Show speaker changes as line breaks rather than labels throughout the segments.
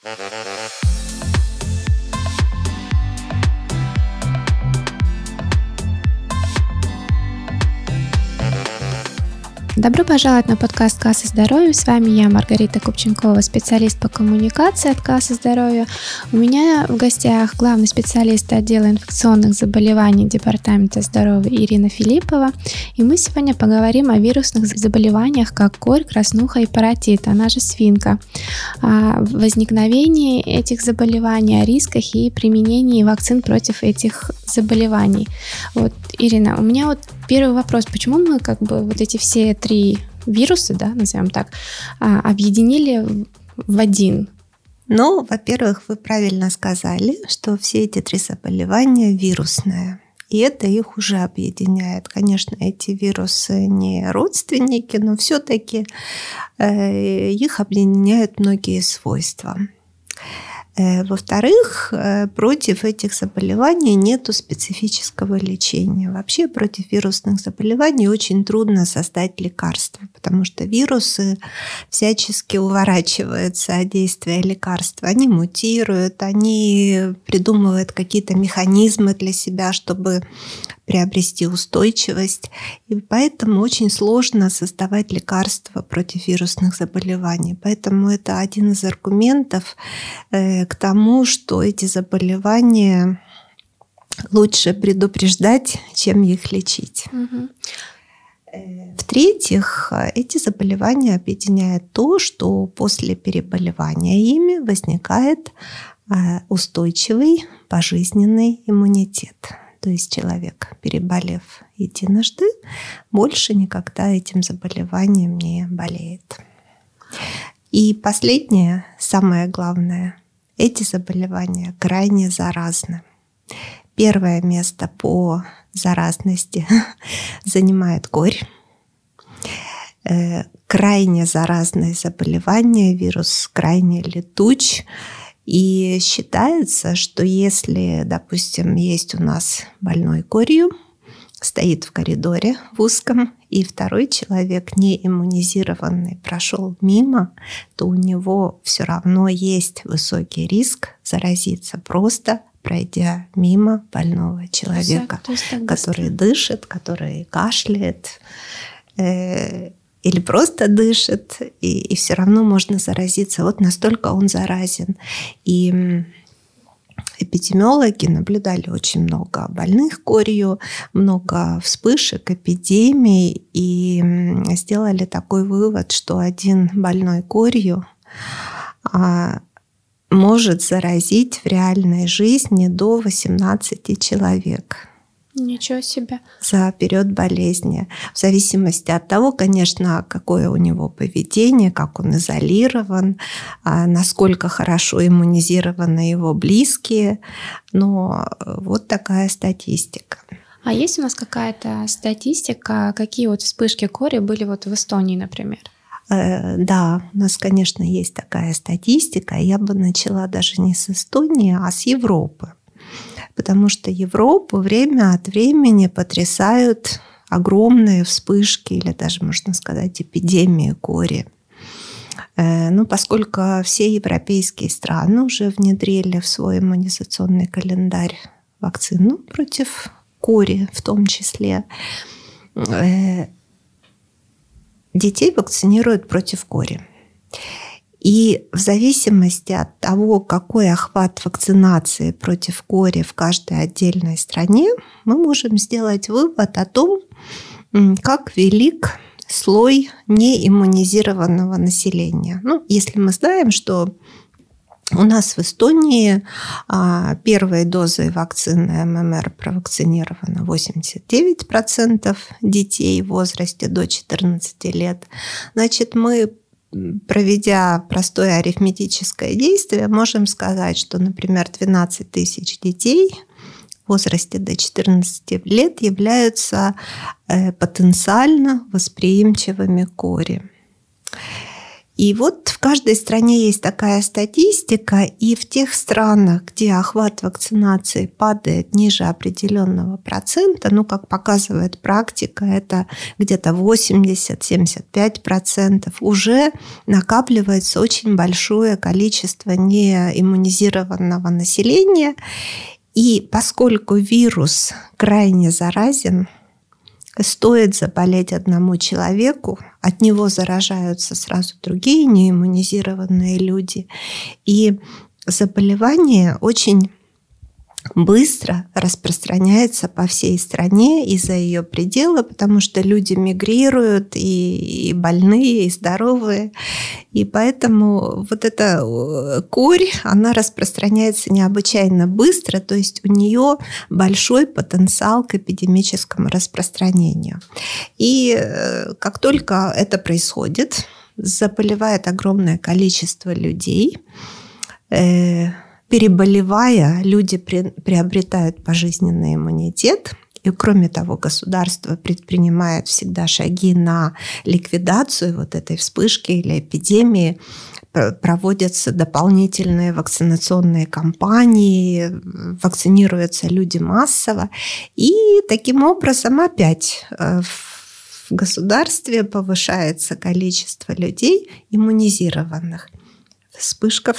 Thank you. Добро пожаловать на подкаст «Касса здоровья». С вами я, Маргарита Купченкова, специалист по коммуникации от «Кассы здоровья». У меня в гостях главный специалист отдела инфекционных заболеваний Департамента здоровья Ирина Филиппова. И мы сегодня поговорим о вирусных заболеваниях, как корь, краснуха и паротит, она же свинка, о возникновении этих заболеваний, о рисках и применении вакцин против этих заболеваний. Вот, Ирина, у меня вот первый вопрос, почему мы как бы вот эти все три вируса, да, назовем так, а, объединили в один?
Ну, во-первых, вы правильно сказали, что все эти три заболевания вирусные. И это их уже объединяет. Конечно, эти вирусы не родственники, но все-таки э, их объединяют многие свойства. Э, во-вторых, э, против этих заболеваний нет специфического лечения. Вообще против вирусных заболеваний очень трудно создать лекарство, потому что вирусы всячески уворачиваются от действия лекарства. Они мутируют, они придумывают какие-то механизмы для себя, чтобы приобрести устойчивость. И поэтому очень сложно создавать лекарства против вирусных заболеваний. Поэтому это один из аргументов э, к тому, что эти заболевания лучше предупреждать, чем их лечить. Угу. В-третьих, эти заболевания объединяют то, что после переболевания ими возникает э, устойчивый пожизненный иммунитет. То есть человек, переболев единожды, больше никогда этим заболеванием не болеет. И последнее, самое главное, эти заболевания крайне заразны. Первое место по заразности занимает корь. Э, крайне заразное заболевание, вирус крайне летуч. И считается, что если, допустим, есть у нас больной корью, стоит в коридоре в узком, и второй человек, не иммунизированный, прошел мимо, то у него все равно есть высокий риск заразиться просто пройдя мимо больного человека, который дышит, который кашляет. Э, или просто дышит, и, и все равно можно заразиться. Вот настолько он заразен. И эпидемиологи наблюдали очень много больных корью, много вспышек, эпидемий, и сделали такой вывод, что один больной корью а, может заразить в реальной жизни до 18 человек.
Ничего себе.
За период болезни. В зависимости от того, конечно, какое у него поведение, как он изолирован, а насколько хорошо иммунизированы его близкие. Но вот такая статистика.
А есть у нас какая-то статистика, какие вот вспышки кори были вот в Эстонии, например?
Э, да, у нас, конечно, есть такая статистика. Я бы начала даже не с Эстонии, а с Европы потому что Европу время от времени потрясают огромные вспышки или даже, можно сказать, эпидемии кори. Э, ну, поскольку все европейские страны уже внедрили в свой иммунизационный календарь вакцину против кори в том числе, э, детей вакцинируют против кори. И в зависимости от того, какой охват вакцинации против кори в каждой отдельной стране, мы можем сделать вывод о том, как велик слой неиммунизированного населения. Ну, если мы знаем, что у нас в Эстонии а, первой дозой вакцины ММР провакцинировано 89% детей в возрасте до 14 лет. Значит, мы проведя простое арифметическое действие, можем сказать, что, например, 12 тысяч детей в возрасте до 14 лет являются э, потенциально восприимчивыми к кори. И вот в каждой стране есть такая статистика, и в тех странах, где охват вакцинации падает ниже определенного процента, ну, как показывает практика, это где-то 80-75%, уже накапливается очень большое количество неиммунизированного населения. И поскольку вирус крайне заразен, стоит заболеть одному человеку, от него заражаются сразу другие неиммунизированные люди. И заболевание очень быстро распространяется по всей стране и за ее пределы, потому что люди мигрируют, и, и больные, и здоровые. И поэтому вот эта э, корь, она распространяется необычайно быстро, то есть у нее большой потенциал к эпидемическому распространению. И э, как только это происходит, заболевает огромное количество людей, э, переболевая, люди при, приобретают пожизненный иммунитет. И кроме того, государство предпринимает всегда шаги на ликвидацию вот этой вспышки или эпидемии, проводятся дополнительные вакцинационные кампании, вакцинируются люди массово. И таким образом опять э, в государстве повышается количество людей иммунизированных. Вспышка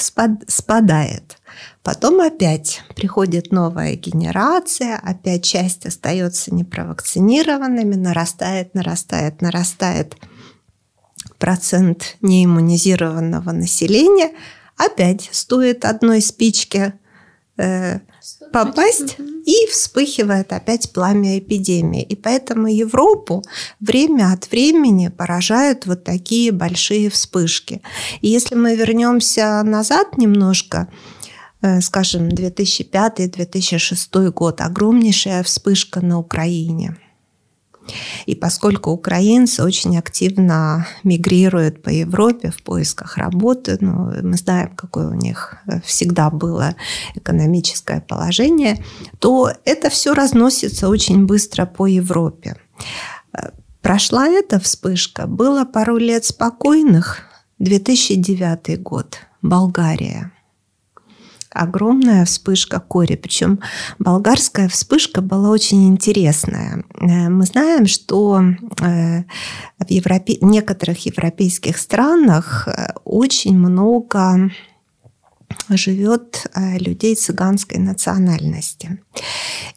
спадает. Потом опять приходит новая генерация, опять часть остается непровакцинированными, нарастает, нарастает, нарастает процент неиммунизированного населения. Опять стоит одной спички э, попасть, и вспыхивает опять пламя эпидемии. И поэтому Европу время от времени поражают вот такие большие вспышки. И если мы вернемся назад немножко, Э, скажем, 2005-2006 год, огромнейшая вспышка на Украине. И поскольку украинцы очень активно мигрируют по Европе в поисках работы, ну, мы знаем, какое у них э, всегда было экономическое положение, то это все разносится очень быстро по Европе. Э, прошла эта вспышка, было пару лет спокойных, 2009 год, Болгария – огромная вспышка кори. Причем болгарская вспышка была очень интересная. Э, мы знаем, что э, в Европе... некоторых европейских странах э, очень много живет людей цыганской национальности.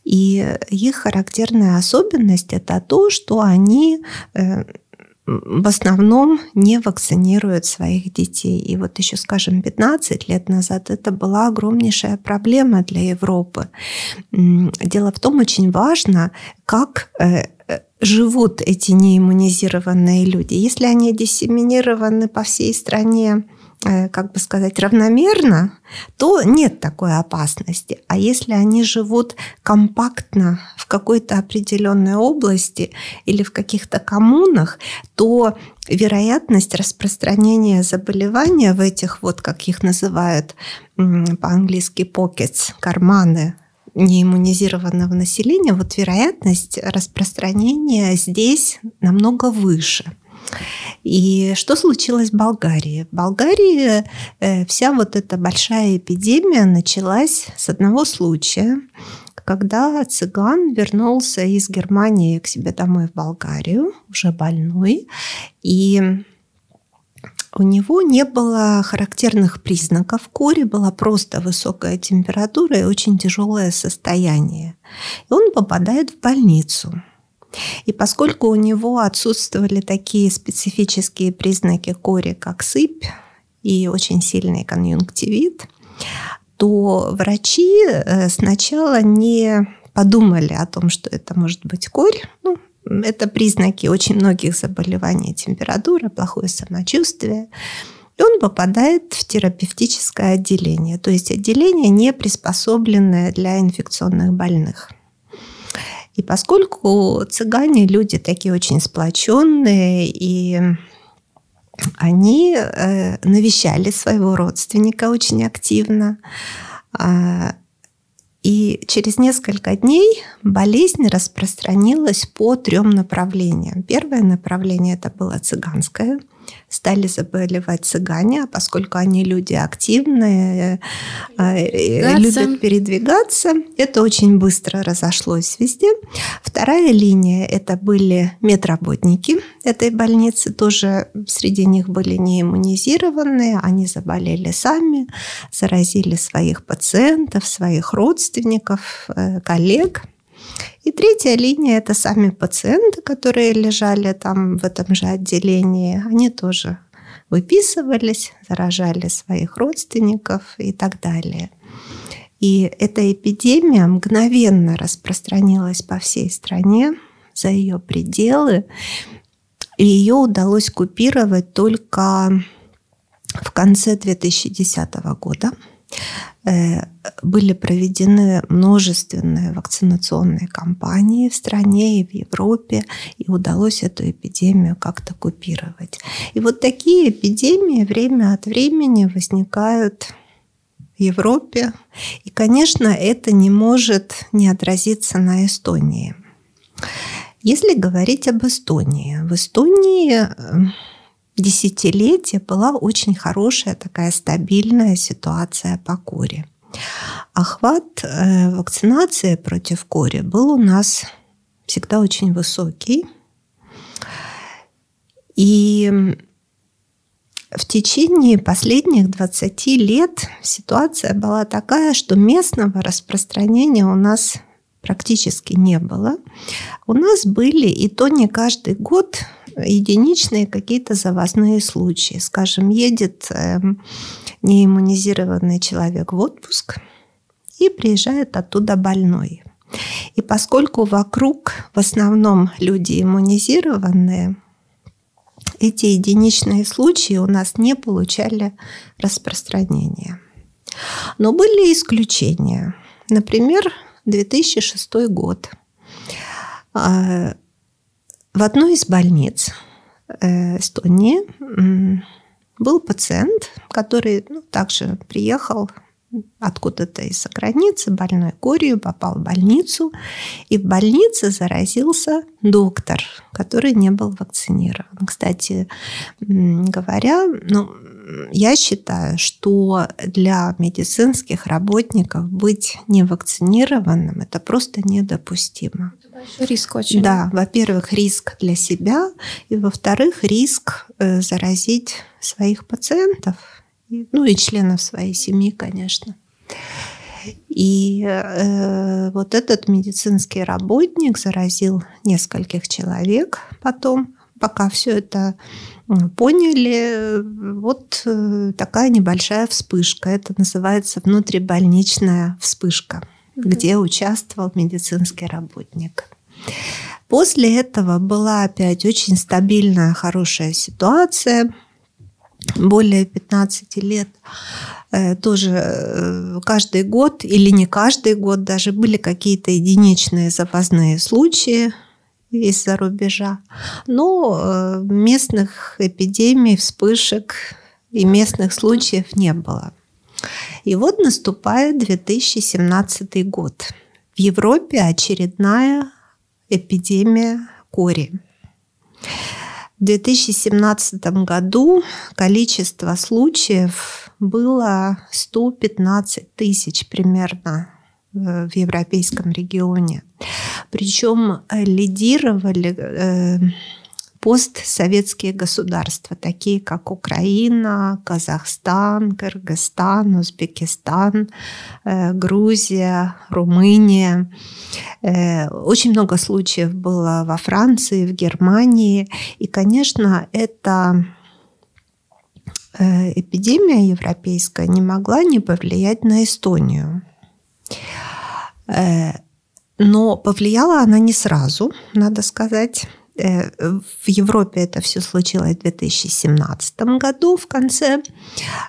И их характерная особенность это то, что они в основном не вакцинируют своих детей. И вот еще, скажем, 15 лет назад это была огромнейшая проблема для Европы. Дело в том, очень важно, как э, э, живут эти неиммунизированные люди. Если они диссеминированы по всей стране, как бы сказать, равномерно, то нет такой опасности. А если они живут компактно в какой-то определенной области или в каких-то коммунах, то вероятность распространения заболевания в этих, вот как их называют по-английски pockets, карманы неиммунизированного населения, вот вероятность распространения здесь намного выше. И что случилось в Болгарии? В Болгарии э, вся вот эта большая эпидемия началась с одного случая, когда цыган вернулся из Германии к себе домой в Болгарию, уже больной, и у него не было характерных признаков кори, была просто высокая температура и очень тяжелое состояние. И он попадает в больницу. И поскольку у него отсутствовали такие специфические признаки кори, как сыпь и очень сильный конъюнктивит, то врачи э, сначала не подумали о том, что это может быть корь. Ну, это признаки очень многих заболеваний, температура, плохое самочувствие. И он попадает в терапевтическое отделение, то есть отделение, не приспособленное для инфекционных больных. И поскольку цыгане люди такие очень сплоченные, и они э, навещали своего родственника очень активно, а, и через несколько дней болезнь распространилась по трем направлениям. Первое направление это было цыганское – стали заболевать цыгане, а поскольку они люди активные, э, любят передвигаться, это очень быстро разошлось везде. Вторая линия – это были медработники этой больницы, тоже среди них были не иммунизированные, они заболели сами, заразили своих пациентов, своих родственников, э, коллег – и третья линия – это сами пациенты, которые лежали там в этом же отделении. Они тоже выписывались, заражали своих родственников и так далее. И эта эпидемия мгновенно распространилась по всей стране за ее пределы. И ее удалось купировать только в конце 2010 года – были проведены множественные вакцинационные кампании в стране и в Европе, и удалось эту эпидемию как-то купировать. И вот такие эпидемии время от времени возникают в Европе. И, конечно, это не может не отразиться на Эстонии. Если говорить об Эстонии, в Эстонии десятилетия была очень хорошая такая стабильная ситуация по коре. Охват э, вакцинации против кори был у нас всегда очень высокий. И в течение последних 20 лет ситуация была такая, что местного распространения у нас практически не было. У нас были, и то не каждый год, единичные какие-то завозные случаи. Скажем, едет эм, неиммунизированный человек в отпуск и приезжает оттуда больной. И поскольку вокруг в основном люди иммунизированные, эти единичные случаи у нас не получали распространения. Но были исключения. Например, 2006 год. В одной из больниц э, Эстонии был пациент, который ну, также приехал откуда-то из-за границы, больной корью, попал в больницу, и в больнице заразился доктор, который не был вакцинирован. Кстати говоря, ну, я считаю, что для медицинских работников быть невакцинированным это просто недопустимо.
Это риск очень.
Да, во-первых, риск для себя, и во-вторых, риск э, заразить своих пациентов, ну и членов своей семьи, конечно. И э, вот этот медицинский работник заразил нескольких человек потом, пока все это поняли, вот э, такая небольшая вспышка. Это называется внутрибольничная вспышка, mm-hmm. где участвовал медицинский работник. После этого была опять очень стабильная, хорошая ситуация. Более 15 лет э, тоже э, каждый год или не каждый год даже были какие-то единичные завозные случаи из-за рубежа. Но э, местных эпидемий, вспышек и местных случаев не было. И вот наступает 2017 год. В Европе очередная эпидемия кори. В 2017 году количество случаев было 115 тысяч примерно в европейском регионе. Причем э, лидировали э, постсоветские государства, такие как Украина, Казахстан, Кыргызстан, Узбекистан, э, Грузия, Румыния. Очень много случаев было во Франции, в Германии. И, конечно, это эпидемия европейская не могла не повлиять на Эстонию. Э, но повлияла она не сразу, надо сказать. Э, в Европе это все случилось в 2017 году в конце.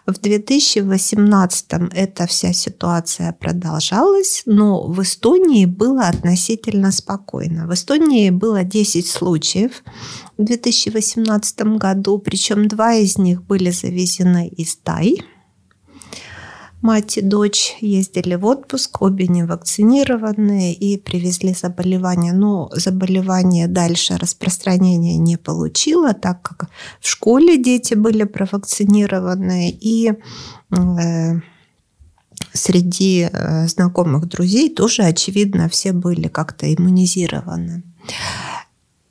В 2018 эта вся ситуация продолжалась, но в Эстонии было относительно спокойно. В Эстонии было 10 случаев в 2018 году, причем два из них были завезены из Тай – мать и дочь ездили в отпуск, обе не вакцинированные и привезли заболевание. Но заболевание дальше распространения не получило, так как в школе дети были провакцинированы и э, среди э, знакомых друзей тоже, очевидно, все были как-то иммунизированы.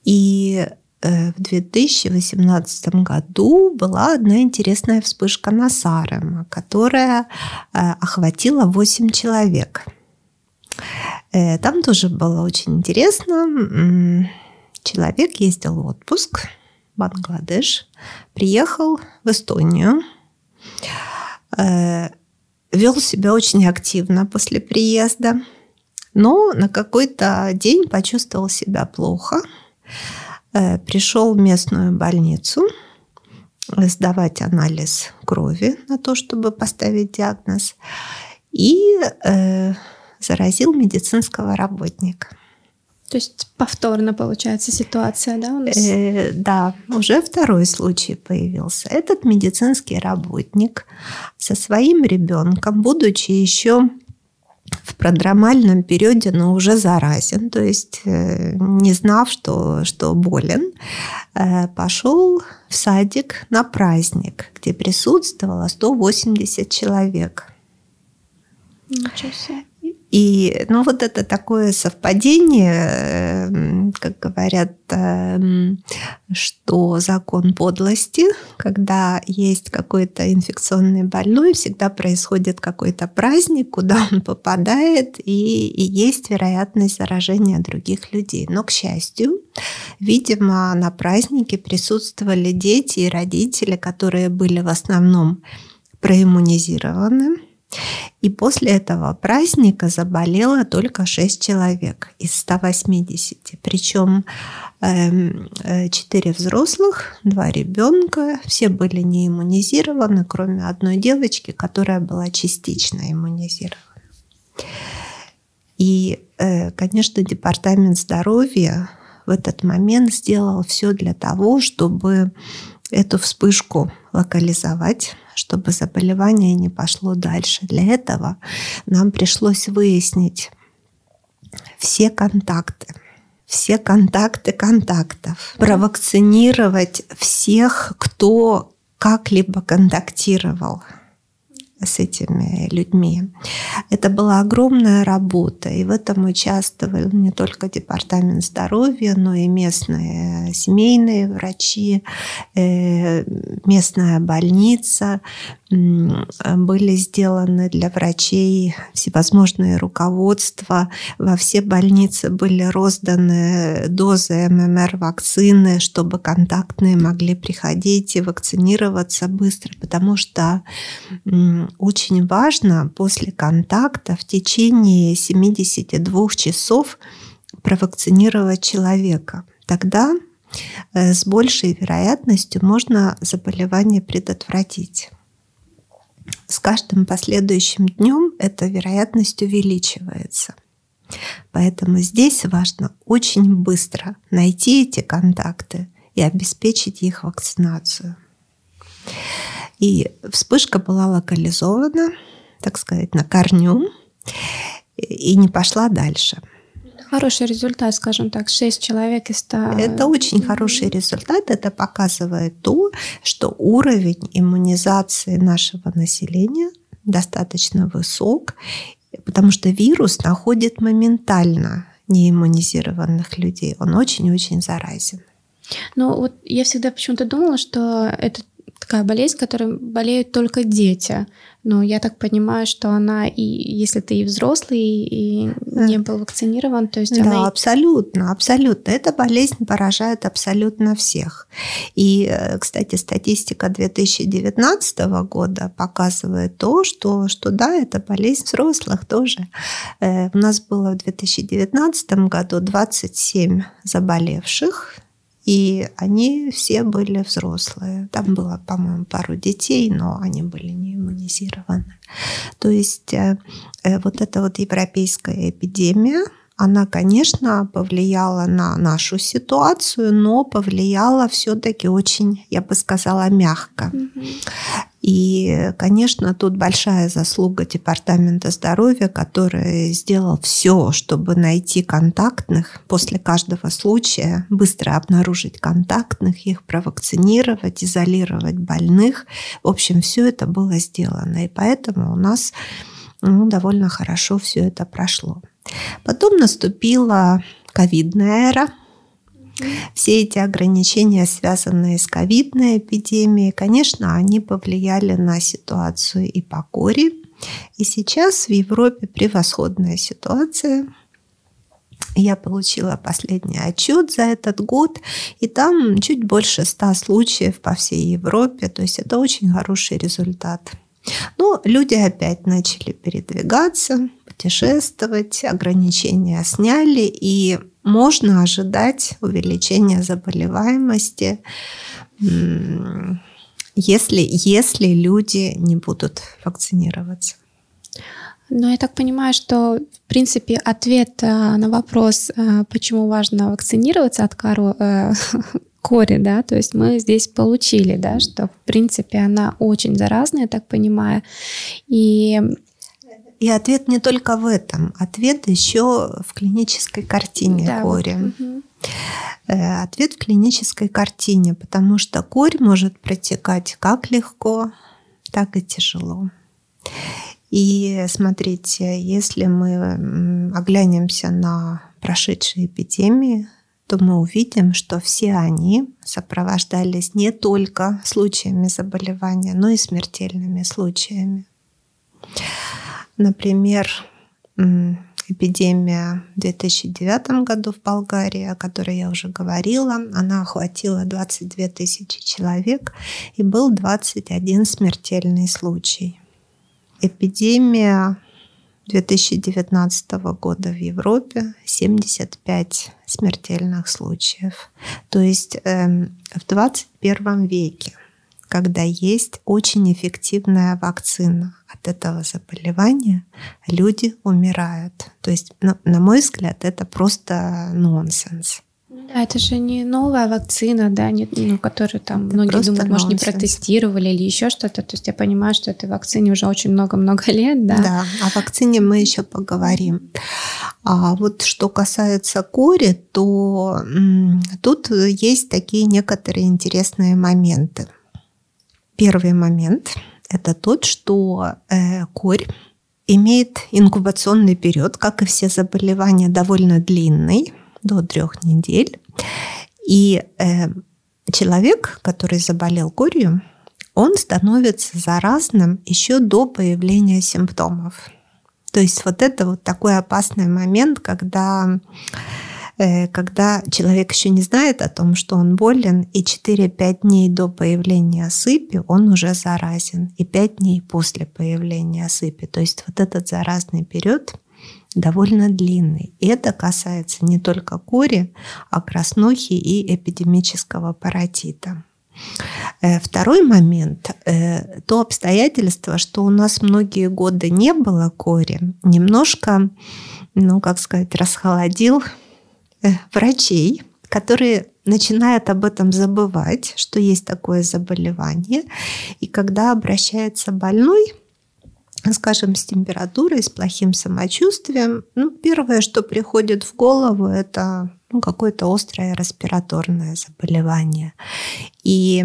И в 2018 году была одна интересная вспышка на Сарема, которая э, охватила 8 человек. Э, там тоже было очень интересно. Человек ездил в отпуск в Бангладеш, приехал в Эстонию, вел себя очень активно после приезда, но на какой-то день почувствовал себя плохо – Э, пришел в местную больницу сдавать анализ крови на то, чтобы поставить диагноз, и э, заразил медицинского работника.
То есть повторно получается ситуация, да, у нас?
Э, да, уже второй случай появился. Этот медицинский работник со своим ребенком, будучи еще в продромальном периоде, но уже заразен, то есть э, не знав, что, что болен, э, пошел в садик на праздник, где присутствовало 180 человек.
Ничего себе.
И ну, вот это такое совпадение, эм, как говорят, эм, что закон подлости, когда есть какой-то инфекционный больной, всегда происходит какой-то праздник, куда он попадает, и, и есть вероятность заражения других людей. Но, к счастью, видимо, на празднике присутствовали дети и родители, которые были в основном проиммунизированы и после этого праздника заболело только 6 человек из 180. Причем 4 эм, взрослых, 2 ребенка, все были не иммунизированы, кроме одной девочки, которая была частично иммунизирована. И, э, конечно, Департамент здоровья в этот момент сделал все для того, чтобы эту вспышку локализовать, чтобы заболевание не пошло дальше. Для этого нам пришлось выяснить все контакты, все контакты контактов, провакцинировать всех, кто как-либо контактировал с этими людьми. Это была огромная работа, и в этом участвовал не только Департамент здоровья, но и местные семейные врачи, э, местная больница, были сделаны для врачей всевозможные руководства. Во все больницы были розданы дозы ММР-вакцины, чтобы контактные могли приходить и вакцинироваться быстро, потому что очень важно после контакта в течение 72 часов провакцинировать человека. Тогда э, с большей вероятностью можно заболевание предотвратить с каждым последующим днем эта вероятность увеличивается. Поэтому здесь важно очень быстро найти эти контакты и обеспечить их вакцинацию. И вспышка была локализована, так сказать, на корню и не пошла дальше –
Хороший результат, скажем так, 6 человек из 100.
Это очень хороший результат. Это показывает то, что уровень иммунизации нашего населения достаточно высок, потому что вирус находит моментально неиммунизированных людей. Он очень-очень заразен.
Ну вот я всегда почему-то думала, что это такая болезнь, которой болеют только дети. Но я так понимаю, что она и если ты и взрослый, и не был вакцинирован, то есть
да,
она...
абсолютно, абсолютно. Эта болезнь поражает абсолютно всех. И, э, кстати, статистика 2019 года показывает то, что, что да, это болезнь взрослых тоже. Э, у нас было в 2019 году 27 заболевших, и они все были взрослые. Там было, по-моему, пару детей, но они были не иммунизированы. То есть э, э, вот эта вот европейская эпидемия, она, конечно, повлияла на нашу ситуацию, но повлияла все-таки очень, я бы сказала, мягко. И, конечно, тут большая заслуга Департамента здоровья, который сделал все, чтобы найти контактных после каждого случая, быстро обнаружить контактных, их провакцинировать, изолировать больных. В общем, все это было сделано. И поэтому у нас ну, довольно хорошо все это прошло. Потом наступила ковидная эра – все эти ограничения, связанные с ковидной эпидемией, конечно, они повлияли на ситуацию и по коре. И сейчас в Европе превосходная ситуация. Я получила последний отчет за этот год, и там чуть больше ста случаев по всей Европе, то есть это очень хороший результат. Но люди опять начали передвигаться, путешествовать, ограничения сняли, и можно ожидать увеличения заболеваемости, если, если люди не будут вакцинироваться.
Но я так понимаю, что, в принципе, ответ э, на вопрос, э, почему важно вакцинироваться от кору, э, кори, да, то есть мы здесь получили, да, что, в принципе, она очень заразная, я так понимаю, и
и ответ не только в этом. Ответ еще в клинической картине да. Вот. Угу. Ответ в клинической картине, потому что корь может протекать как легко, так и тяжело. И смотрите, если мы оглянемся на прошедшие эпидемии, то мы увидим, что все они сопровождались не только случаями заболевания, но и смертельными случаями. Например, эпидемия в 2009 году в Болгарии, о которой я уже говорила, она охватила 22 тысячи человек и был 21 смертельный случай. Эпидемия 2019 года в Европе 75 смертельных случаев. То есть э, в 21 веке когда есть очень эффективная вакцина от этого заболевания, люди умирают. То есть, на, на мой взгляд, это просто нонсенс.
Да, это же не новая вакцина, да, не, ну, которую там это многие думают, может, не протестировали или еще что-то. То есть я понимаю, что этой вакцине уже очень много-много лет, да.
Да, о вакцине мы еще поговорим. А вот что касается кори, то м, тут есть такие некоторые интересные моменты. Первый момент – это тот, что э, корь имеет инкубационный период, как и все заболевания, довольно длинный, до трех недель. И э, человек, который заболел корью, он становится заразным еще до появления симптомов. То есть вот это вот такой опасный момент, когда когда человек еще не знает о том, что он болен, и 4-5 дней до появления сыпи он уже заразен, и 5 дней после появления сыпи. То есть вот этот заразный период довольно длинный. И это касается не только кори, а краснухи и эпидемического паротита. Э, второй момент э, – то обстоятельство, что у нас многие годы не было кори, немножко, ну, как сказать, расхолодил Э, врачей, которые начинают об этом забывать, что есть такое заболевание. И когда обращается больной, скажем, с температурой, с плохим самочувствием, ну, первое, что приходит в голову, это ну, какое-то острое респираторное заболевание. И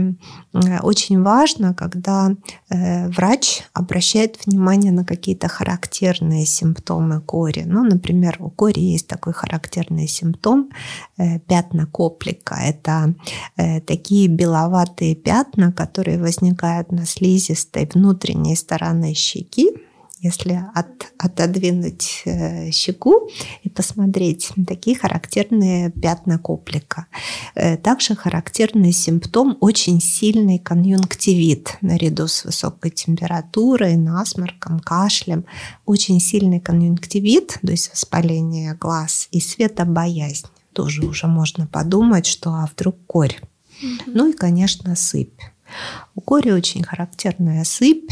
очень важно, когда э, врач обращает внимание на какие-то характерные симптомы кори. Ну, например, у кори есть такой характерный симптом э, пятна коплика. Это э, такие беловатые пятна, которые возникают на слизистой внутренней стороны щеки если от, отодвинуть э, щеку и посмотреть такие характерные пятна коплика. Э, также характерный симптом очень сильный конъюнктивит наряду с высокой температурой, насморком, кашлем. Очень сильный конъюнктивит, то есть воспаление глаз и светобоязнь. Тоже уже можно подумать, что а вдруг корь. Mm-hmm. Ну и, конечно, сыпь. У кори очень характерная сыпь.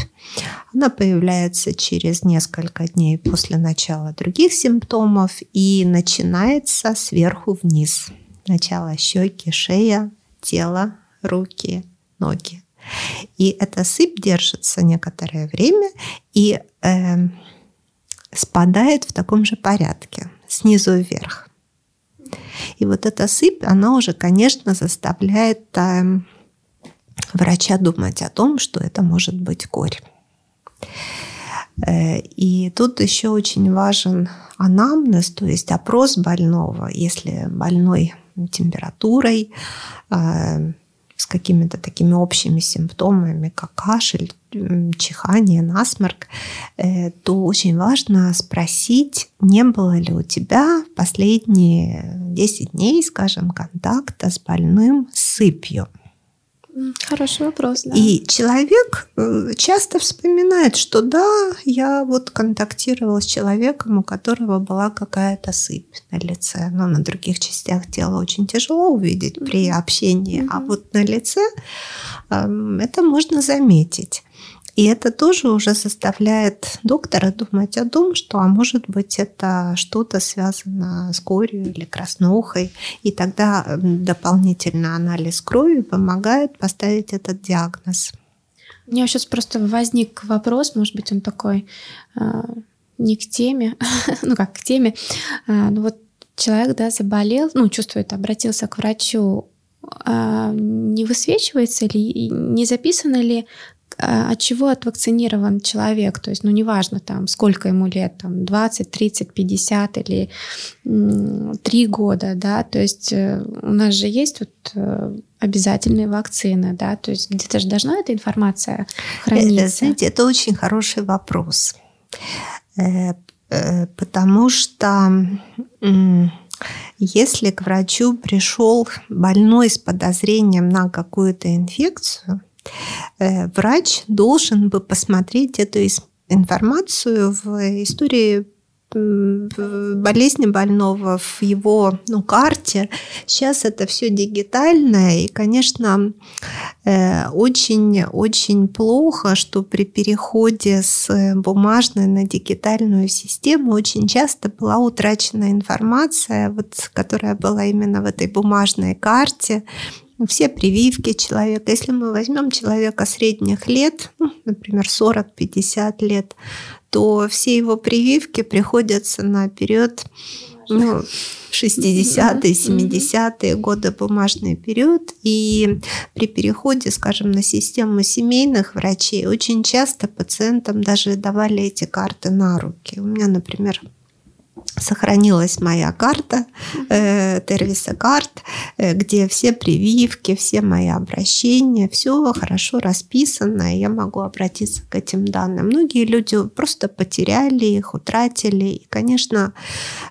Она появляется через несколько дней после начала других симптомов и начинается сверху вниз. Начало щеки, шея, тело, руки, ноги. И эта сыпь держится некоторое время и э, спадает в таком же порядке, снизу вверх. И вот эта сыпь, она уже, конечно, заставляет э, врача думать о том, что это может быть корь. Э, и тут еще очень важен анамнез, то есть опрос больного. Если больной температурой, э, с какими-то такими общими симптомами, как кашель, чихание, насморк, э, то очень важно спросить, не было ли у тебя последние 10 дней, скажем, контакта с больным сыпью.
Хороший вопрос, да.
И человек э, часто вспоминает, что да, я вот контактировал с человеком, у которого была какая-то сыпь на лице. Но на других частях тела очень тяжело увидеть при общении, mm-hmm. а вот на лице э, это можно заметить. И это тоже уже заставляет доктора думать о том, что, а может быть, это что-то связано с корью или краснухой. И тогда дополнительно анализ крови помогает поставить этот диагноз.
У меня сейчас просто возник вопрос, может быть, он такой э, не к теме, ну как к теме. Э, ну вот человек, да, заболел, ну чувствует, обратился к врачу, э, не высвечивается ли, не записано ли а, от чего отвакцинирован человек, то есть, ну, неважно, там, сколько ему лет, там, 20, 30, 50 или 3 года, да, то есть э, у нас же есть вот э, обязательные вакцины, да, то есть где-то же должна эта информация э, храниться.
Знаете, это очень хороший вопрос, потому что если к врачу пришел больной с подозрением на какую-то инфекцию, врач должен бы посмотреть эту информацию в истории болезни больного в его ну, карте. Сейчас это все дигитальное, и, конечно, очень-очень э, плохо, что при переходе с бумажной на дигитальную систему очень часто была утрачена информация, вот, которая была именно в этой бумажной карте, все прививки человека. Если мы возьмем человека средних лет, ну, например, 40-50 лет, то все его прививки приходятся на период ну, 60-е, 70-е годы бумажный период. И при переходе, скажем, на систему семейных врачей очень часто пациентам даже давали эти карты на руки. У меня, например, сохранилась моя карта э, Тервиса карт, э, где все прививки, все мои обращения, все хорошо расписано, и я могу обратиться к этим данным. Многие люди просто потеряли их, утратили. И, конечно,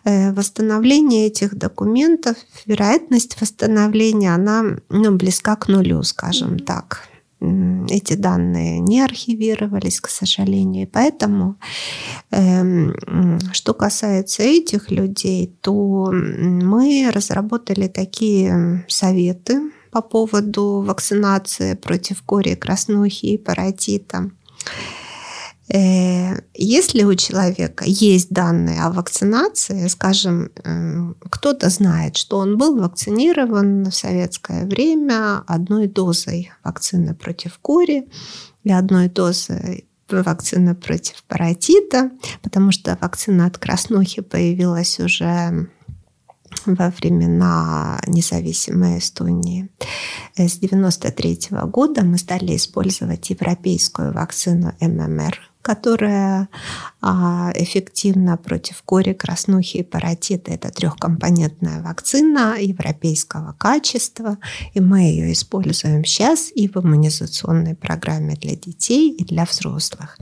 э, восстановление этих документов, вероятность восстановления, она ну, близка к нулю, скажем так эти данные не архивировались, к сожалению. И поэтому, эм, что касается этих людей, то мы разработали такие советы по поводу вакцинации против кори, краснухи и паротита. Э, если у человека есть данные о вакцинации, скажем, э, кто-то знает, что он был вакцинирован в советское время одной дозой вакцины против кори и одной дозой вакцины против паротита, потому что вакцина от краснухи появилась уже во времена независимой Эстонии. С 1993 года мы стали использовать европейскую вакцину ММР, которая а, эффективна против кори, краснухи и паротита. Это трехкомпонентная вакцина европейского качества, и мы ее используем сейчас и в иммунизационной программе для детей и для взрослых.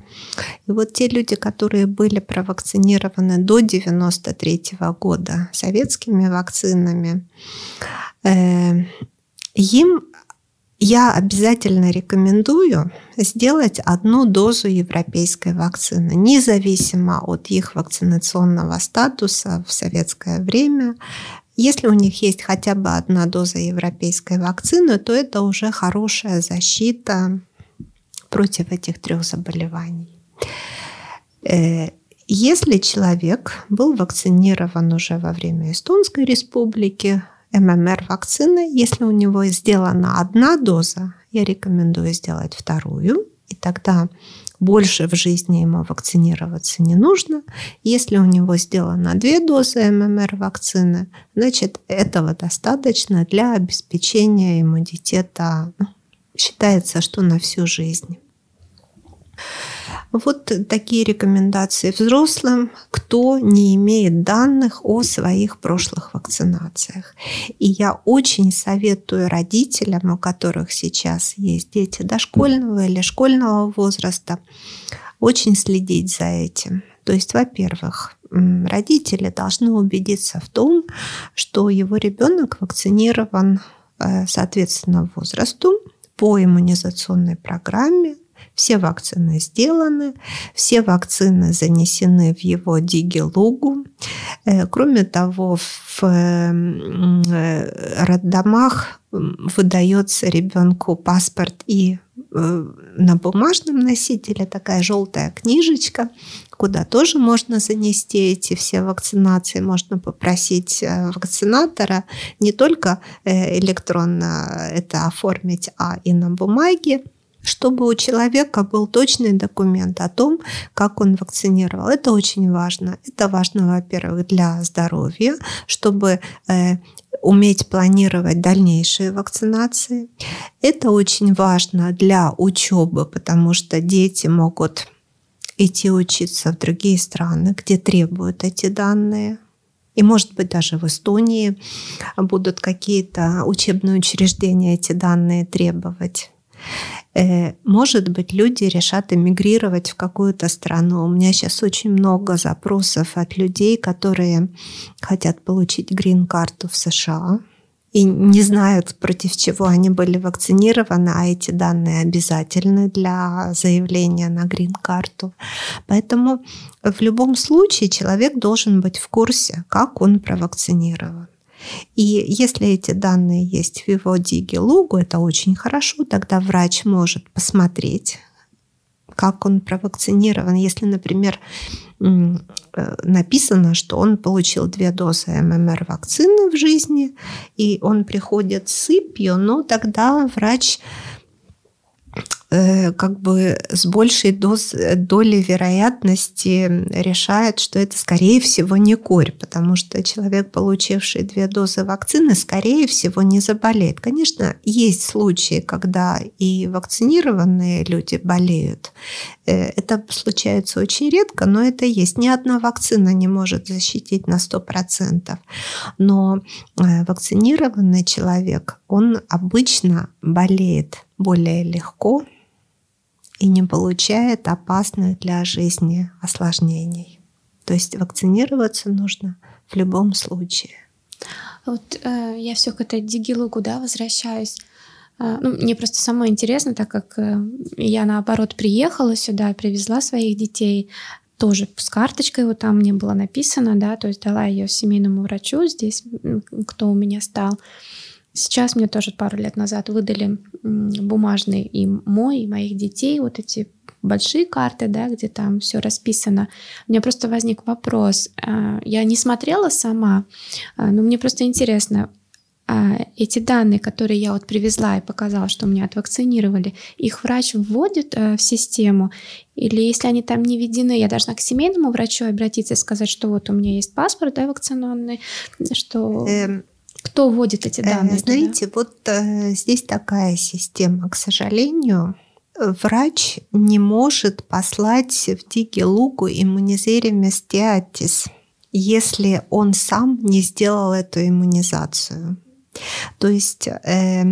И вот те люди, которые были провакцинированы до 1993 года советскими вакцинами, э, им я обязательно рекомендую сделать одну дозу европейской вакцины, независимо от их вакцинационного статуса в советское время. Если у них есть хотя бы одна доза европейской вакцины, то это уже хорошая защита против этих трех заболеваний. Э, если человек был вакцинирован уже во время Эстонской республики, ММР вакцины. Если у него сделана одна доза, я рекомендую сделать вторую. И тогда больше в жизни ему вакцинироваться не нужно. Если у него сделано две дозы ММР вакцины, значит этого достаточно для обеспечения иммунитета. Ну, считается, что на всю жизнь. Вот такие рекомендации взрослым, кто не имеет данных о своих прошлых вакцинациях. И я очень советую родителям, у которых сейчас есть дети дошкольного или школьного возраста, очень следить за этим. То есть, во-первых, родители должны убедиться в том, что его ребенок вакцинирован э, соответственно возрасту по иммунизационной программе все вакцины сделаны, все вакцины занесены в его дигилугу. Э, кроме того, в э, роддомах выдается ребенку паспорт и э, на бумажном носителе такая желтая книжечка, куда тоже можно занести эти все вакцинации. Можно попросить вакцинатора не только электронно это оформить, а и на бумаге чтобы у человека был точный документ о том, как он вакцинировал. Это очень важно. Это важно, во-первых, для здоровья, чтобы э, уметь планировать дальнейшие вакцинации. Это очень важно для учебы, потому что дети могут идти учиться в другие страны, где требуют эти данные. И, может быть, даже в Эстонии будут какие-то учебные учреждения эти данные требовать. Э, может быть, люди решат эмигрировать в какую-то страну. У меня сейчас очень много запросов от людей, которые хотят получить грин-карту в США и не знают, против чего они были вакцинированы, а эти данные обязательны для заявления на грин-карту. Поэтому в любом случае человек должен быть в курсе, как он провакцинирован. И если эти данные есть в его дигилогу, это очень хорошо, тогда врач может посмотреть, как он провакцинирован. Если, например, э, написано, что он получил две дозы ММР вакцины в жизни, и он приходит с сыпью, ну тогда врач как бы с большей доз, долей вероятности решает, что это, скорее всего, не корь, потому что человек, получивший две дозы вакцины, скорее всего, не заболеет. Конечно, есть случаи, когда и вакцинированные люди болеют. Э, это случается очень редко, но это есть. Ни одна вакцина не может защитить на 100%. Но э, вакцинированный человек, он обычно болеет более легко, и не получает опасных для жизни осложнений. То есть вакцинироваться нужно в любом случае.
Вот э, я все к этой дигилугу, да, возвращаюсь. Э, ну, мне просто самое интересно, так как э, я наоборот приехала сюда, привезла своих детей, тоже с карточкой вот там мне было написано, да, то есть дала ее семейному врачу здесь, кто у меня стал. Сейчас мне тоже пару лет назад выдали бумажный и мой, и моих детей, вот эти большие карты, да, где там все расписано. У меня просто возник вопрос. А, я не смотрела сама, а, но мне просто интересно, а, эти данные, которые я вот привезла и показала, что меня отвакцинировали, их врач вводит в систему? Или если они там не введены, я должна к семейному врачу обратиться и сказать, что вот у меня есть паспорт да, вакцинационный, что... Эм кто вводит эти э, данные?
Знаете, туда? вот э, здесь такая система. К сожалению, врач не может послать в Дигилугу иммунизериум стеатис, если он сам не сделал эту иммунизацию. То есть э,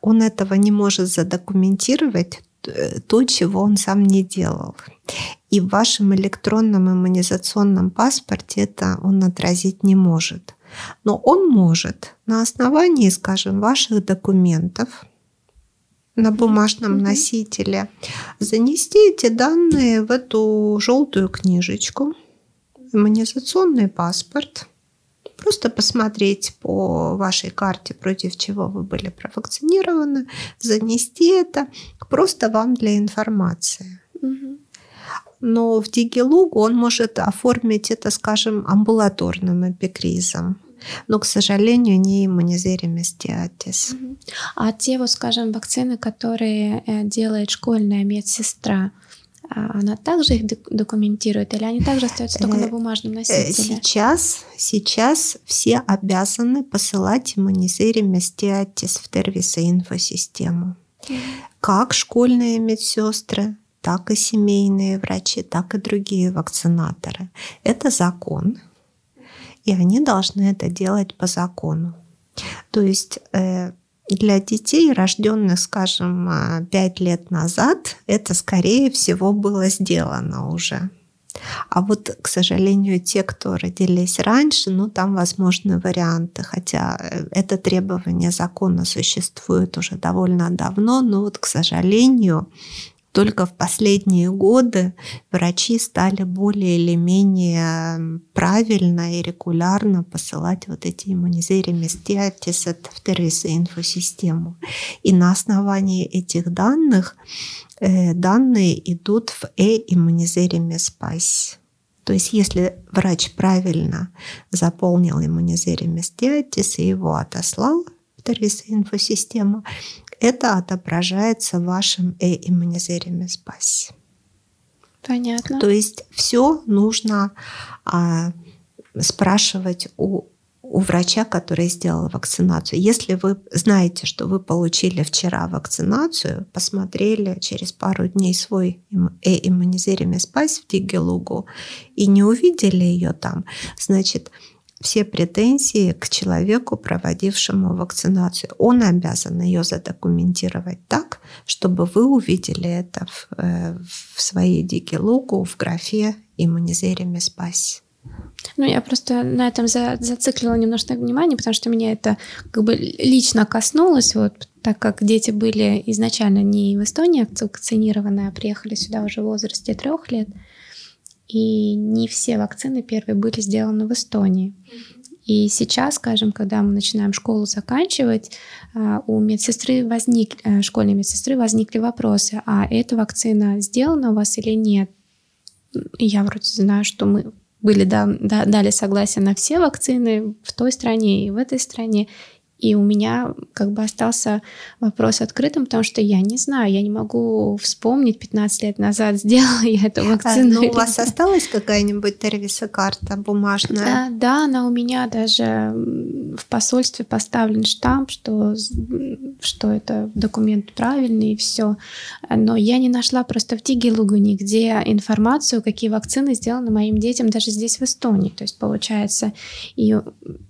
он этого не может задокументировать, э, то, чего он сам не делал. И в вашем электронном иммунизационном паспорте это он отразить не может. Но он может на основании, скажем, ваших документов на бумажном носителе занести эти данные в эту желтую книжечку, иммунизационный паспорт, просто посмотреть по вашей карте, против чего вы были провакцинированы, занести это просто вам для информации. Угу но в Дигилугу он может оформить это, скажем, амбулаторным эпикризом. но, к сожалению, не иммунизериместиатис.
А те, вот, скажем, вакцины, которые э, делает школьная медсестра, а она также их документирует или они также остаются только на э, бумажном э, носителе?
Сейчас, сейчас все обязаны посылать иммунизериместиатис в Тервиса инфосистему. Как школьные медсестры, так и семейные врачи, так и другие вакцинаторы. Это закон, и они должны это делать по закону. То есть э, для детей, рожденных, скажем, а, пять лет назад, это, скорее всего, было сделано уже. А вот, к сожалению, те, кто родились раньше, ну, там возможны варианты, хотя э, это требование закона существует уже довольно давно, но вот, к сожалению, только в последние годы врачи стали более или менее правильно и регулярно посылать вот эти иммунизериместиатис в тервисы инфосистему. И на основании этих данных э, данные идут в e-иммунизеримеспайс. То есть если врач правильно заполнил иммунизериместиатис и его отослал в инфосистему, это отображается в вашем э-иммунизериме спасе.
Понятно.
То есть все нужно а, спрашивать у, у врача, который сделал вакцинацию. Если вы знаете, что вы получили вчера вакцинацию, посмотрели через пару дней свой э-иммунизериме спас в Дигелугу и не увидели ее там, значит, все претензии к человеку, проводившему вакцинацию. Он обязан ее задокументировать так, чтобы вы увидели это в, э, в своей дигилогу в графе иммунизериме спаси.
Ну, я просто на этом за, зациклила немножко внимание, потому что меня это как бы лично коснулось, вот, так как дети были изначально не в Эстонии вакцинированы, а приехали сюда уже в возрасте трех лет. И не все вакцины первые были сделаны в Эстонии. И сейчас, скажем, когда мы начинаем школу заканчивать, а, у медсестры возник, э, школьной медсестры возникли вопросы, а эта вакцина сделана у вас или нет? Я вроде знаю, что мы были да, да, дали согласие на все вакцины в той стране и в этой стране. И у меня как бы остался вопрос открытым, потому что я не знаю, я не могу вспомнить 15 лет назад, сделала я эту а, вакцину.
А, ну, у вас осталась какая-нибудь тервиса карта бумажная?
А, да, она у меня даже в посольстве поставлен штамп, что, что это документ правильный и все. Но я не нашла просто в Дигилугу нигде информацию, какие вакцины сделаны моим детям даже здесь в Эстонии. То есть получается, и,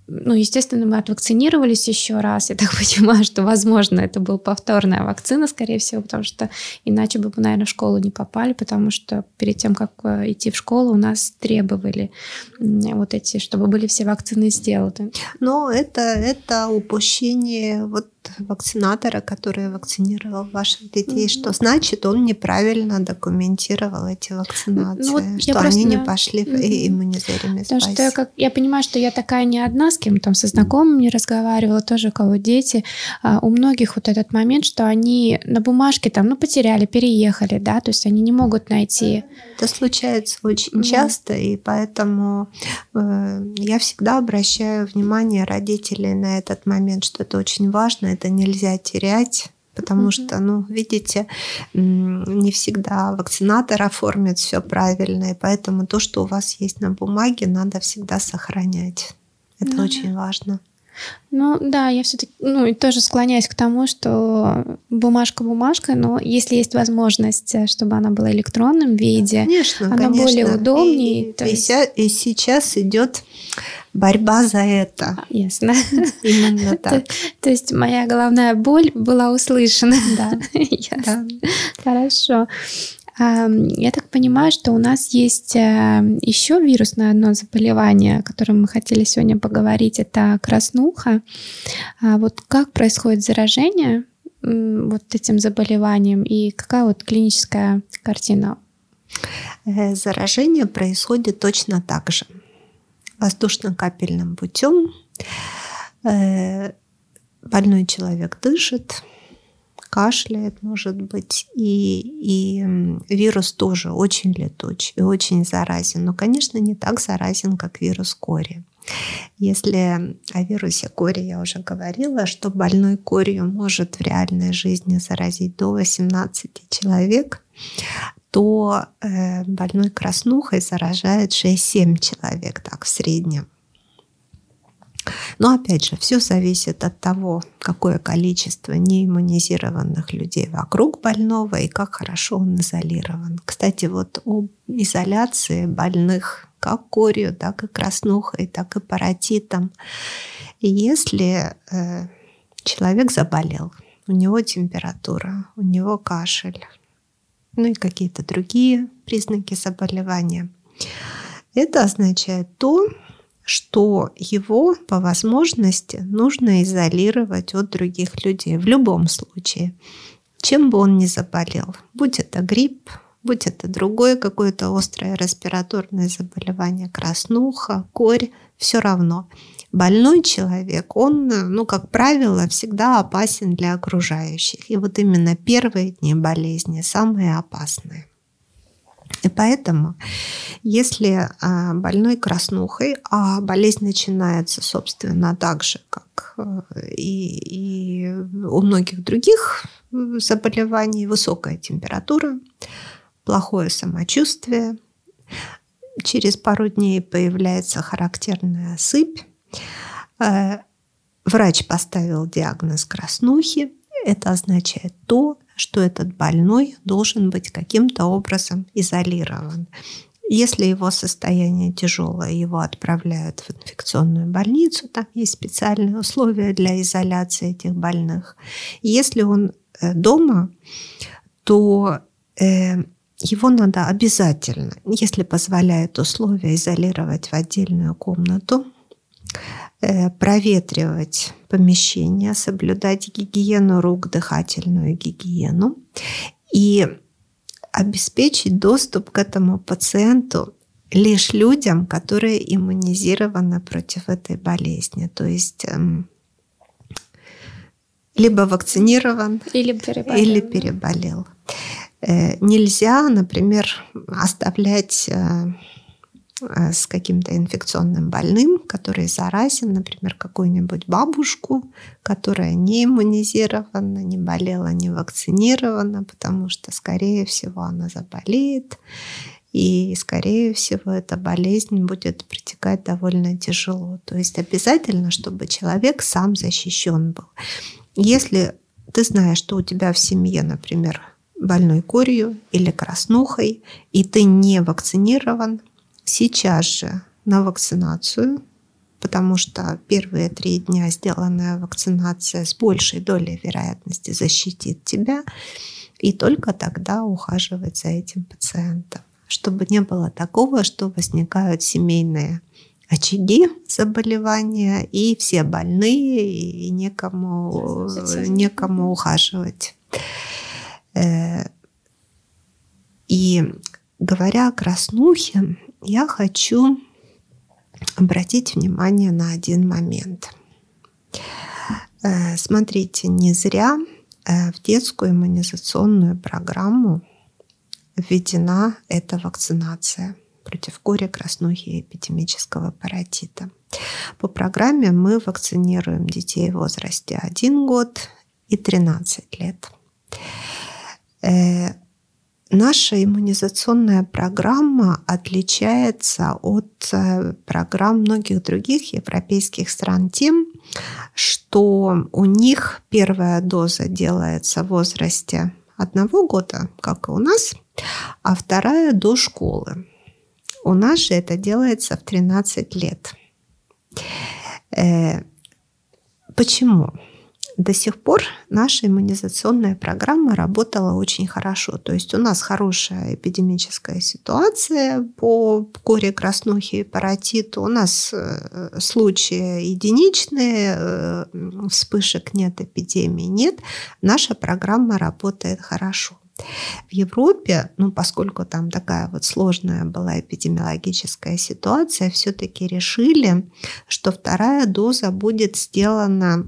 ну, естественно, мы отвакцинировались еще раз. Я так понимаю, что, возможно, это была повторная вакцина, скорее всего, потому что иначе бы мы, наверное, в школу не попали, потому что перед тем, как э, идти в школу, у нас требовали вот эти, чтобы были все вакцины сделаны.
Но это, это упущение вот вакцинатора, который вакцинировал ваших детей, mm-hmm. что значит, он неправильно документировал эти вакцинации, ну, вот что они не пошли mm-hmm. в иммунизируемый
Потому что я, как, я понимаю, что я такая не одна, с кем там со знакомыми не разговаривала, тоже у кого дети. А, у многих вот этот момент, что они на бумажке там, ну, потеряли, переехали, да, то есть они не могут найти.
Это случается очень mm-hmm. часто, и поэтому э, я всегда обращаю внимание родителей на этот момент, что это очень важно, это нельзя терять потому mm-hmm. что, ну, видите, не всегда вакцинатор оформит все правильно, и поэтому то, что у вас есть на бумаге, надо всегда сохранять. Это mm-hmm. очень важно.
Ну да, я все-таки, ну и тоже склоняюсь к тому, что бумажка бумажка, но если есть возможность, э, чтобы она была в электронном виде,
конечно,
она
конечно.
более удобнее.
И, и, есть... и сейчас идет борьба за это.
А, ясно.
Именно так.
То, то есть моя головная боль была услышана. Да. Ясно. Хорошо. Я так понимаю, что у нас есть э, еще вирусное одно заболевание, о котором мы хотели сегодня поговорить, это краснуха. А вот как происходит заражение вот этим заболеванием и какая вот клиническая картина?
Э, заражение происходит точно так же воздушно-капельным путем. Э, больной человек дышит, кашляет, может быть, и, и вирус тоже очень летуч и очень заразен, но, конечно, не так заразен, как вирус кори. Если о вирусе кори я уже говорила, что больной корью может в реальной жизни заразить до 18 человек, то э, больной краснухой заражает 6-7 человек так в среднем. Но опять же, все зависит от того, какое количество неиммунизированных людей вокруг больного и как хорошо он изолирован. Кстати, вот об изоляции больных как корью, так и краснухой, так и паротитом. Если э, человек заболел, у него температура, у него кашель, ну и какие-то другие признаки заболевания, это означает то, что его по возможности нужно изолировать от других людей в любом случае, чем бы он ни заболел. Будь это грипп, будь это другое какое-то острое респираторное заболевание, краснуха, корь, все равно. Больной человек, он, ну, как правило, всегда опасен для окружающих. И вот именно первые дни болезни самые опасные. И поэтому, если а, больной краснухой, а болезнь начинается, собственно, так же, как э, и, и у многих других заболеваний, высокая температура, плохое самочувствие, через пару дней появляется характерная сыпь, э, врач поставил диагноз краснухи, это означает то, что этот больной должен быть каким-то образом изолирован. Если его состояние тяжелое, его отправляют в инфекционную больницу, там есть специальные условия для изоляции этих больных. Если он э, дома, то э, его надо обязательно, если позволяют условия, изолировать в отдельную комнату, Э, проветривать помещение, соблюдать гигиену рук, дыхательную гигиену и обеспечить доступ к этому пациенту лишь людям, которые иммунизированы против этой болезни. То есть эм, либо вакцинирован, или переболел. Или переболел. Нельзя, например, оставлять э, Э, с каким-то инфекционным больным, который заразен, например, какую-нибудь бабушку, которая не иммунизирована, не болела, не вакцинирована, потому что, скорее всего, она заболеет, и, скорее всего, эта болезнь будет протекать довольно тяжело. То есть обязательно, чтобы человек сам защищен был. Если ты знаешь, что у тебя в семье, например, больной корью или краснухой, и ты не вакцинирован, сейчас же на вакцинацию, потому что первые три дня сделанная вакцинация с большей долей вероятности защитит тебя, и только тогда ухаживать за этим пациентом, чтобы не было такого, что возникают семейные очаги заболевания, и все больные, и некому, некому ухаживать. Э, и говоря о краснухе, я хочу обратить внимание на один момент. Э, смотрите, не зря э, в детскую иммунизационную программу введена эта вакцинация против кори, краснухи и эпидемического паротита. По программе мы вакцинируем детей в возрасте 1 год и 13 лет. Э, Наша иммунизационная программа отличается от э, программ многих других европейских стран тем, что у них первая доза делается в возрасте одного года, как и у нас, а вторая до школы. У нас же это делается в 13 лет. Э, почему? До сих пор наша иммунизационная программа работала очень хорошо. То есть у нас хорошая эпидемическая ситуация по коре, краснухе и паротиту. У нас э, случаи единичные, э, вспышек нет, эпидемии нет. Наша программа работает хорошо. В Европе, ну, поскольку там такая вот сложная была эпидемиологическая ситуация, все-таки решили, что вторая доза будет сделана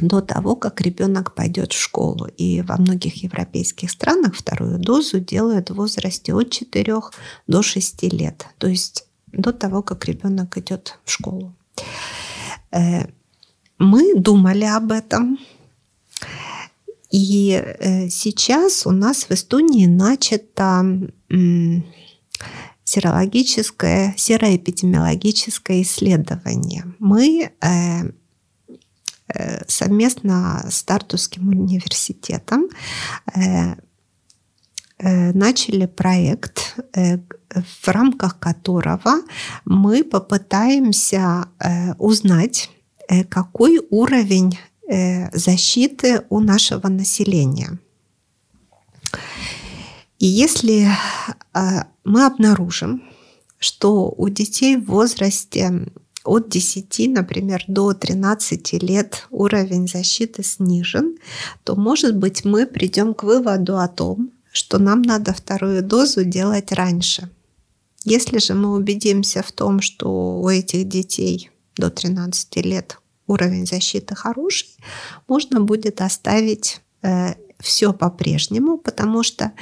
до того, как ребенок пойдет в школу. И во многих европейских странах вторую дозу делают в возрасте от 4 до 6 лет. То есть до того, как ребенок идет в школу. Э, мы думали об этом, и э, сейчас у нас в Эстонии начато серологическое, сероэпидемиологическое исследование. Мы э, совместно с Тартусским университетом начали проект, в рамках которого мы попытаемся узнать, какой уровень Э, защиты у нашего населения. И если э, мы обнаружим, что у детей в возрасте от 10, например, до 13 лет уровень защиты снижен, то, может быть, мы придем к выводу о том, что нам надо вторую дозу делать раньше. Если же мы убедимся в том, что у этих детей до 13 лет уровень защиты хороший, можно будет оставить э, все по-прежнему, потому что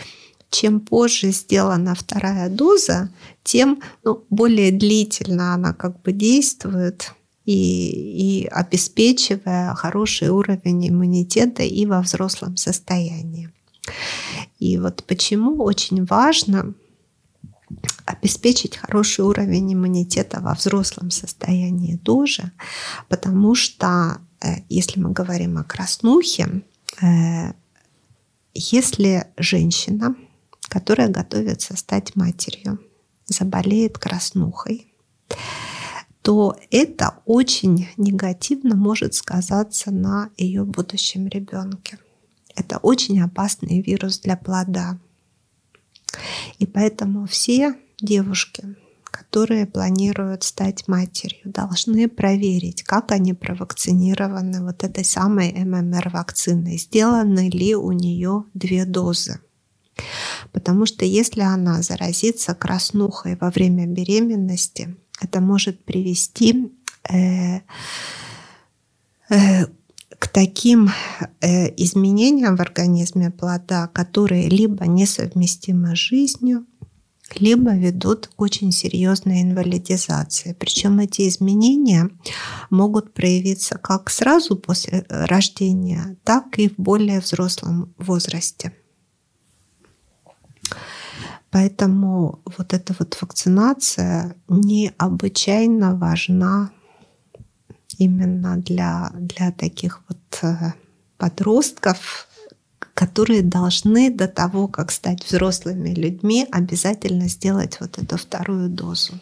чем позже сделана вторая доза, тем ну, более длительно она как бы действует и, и обеспечивая хороший уровень иммунитета и во взрослом состоянии. И вот почему очень важно обеспечить хороший уровень иммунитета во взрослом состоянии тоже, потому что э, если мы говорим о краснухе, э, если женщина, которая готовится стать матерью, заболеет краснухой, то это очень негативно может сказаться на ее будущем ребенке. Это очень опасный вирус для плода. И поэтому все девушки, которые планируют стать матерью, должны проверить, как они провакцинированы вот этой самой ММР-вакциной, сделаны ли у нее две дозы. Потому что если она заразится краснухой во время беременности, это может привести э, э, к таким э, изменениям в организме плода, которые либо несовместимы с жизнью, либо ведут к очень серьезной инвалидизации. Причем эти изменения могут проявиться как сразу после э, рождения, так и в более взрослом возрасте. Поэтому вот эта вот вакцинация необычайно важна именно для, для таких вот э, подростков, которые должны до того, как стать взрослыми людьми, обязательно сделать вот эту вторую дозу.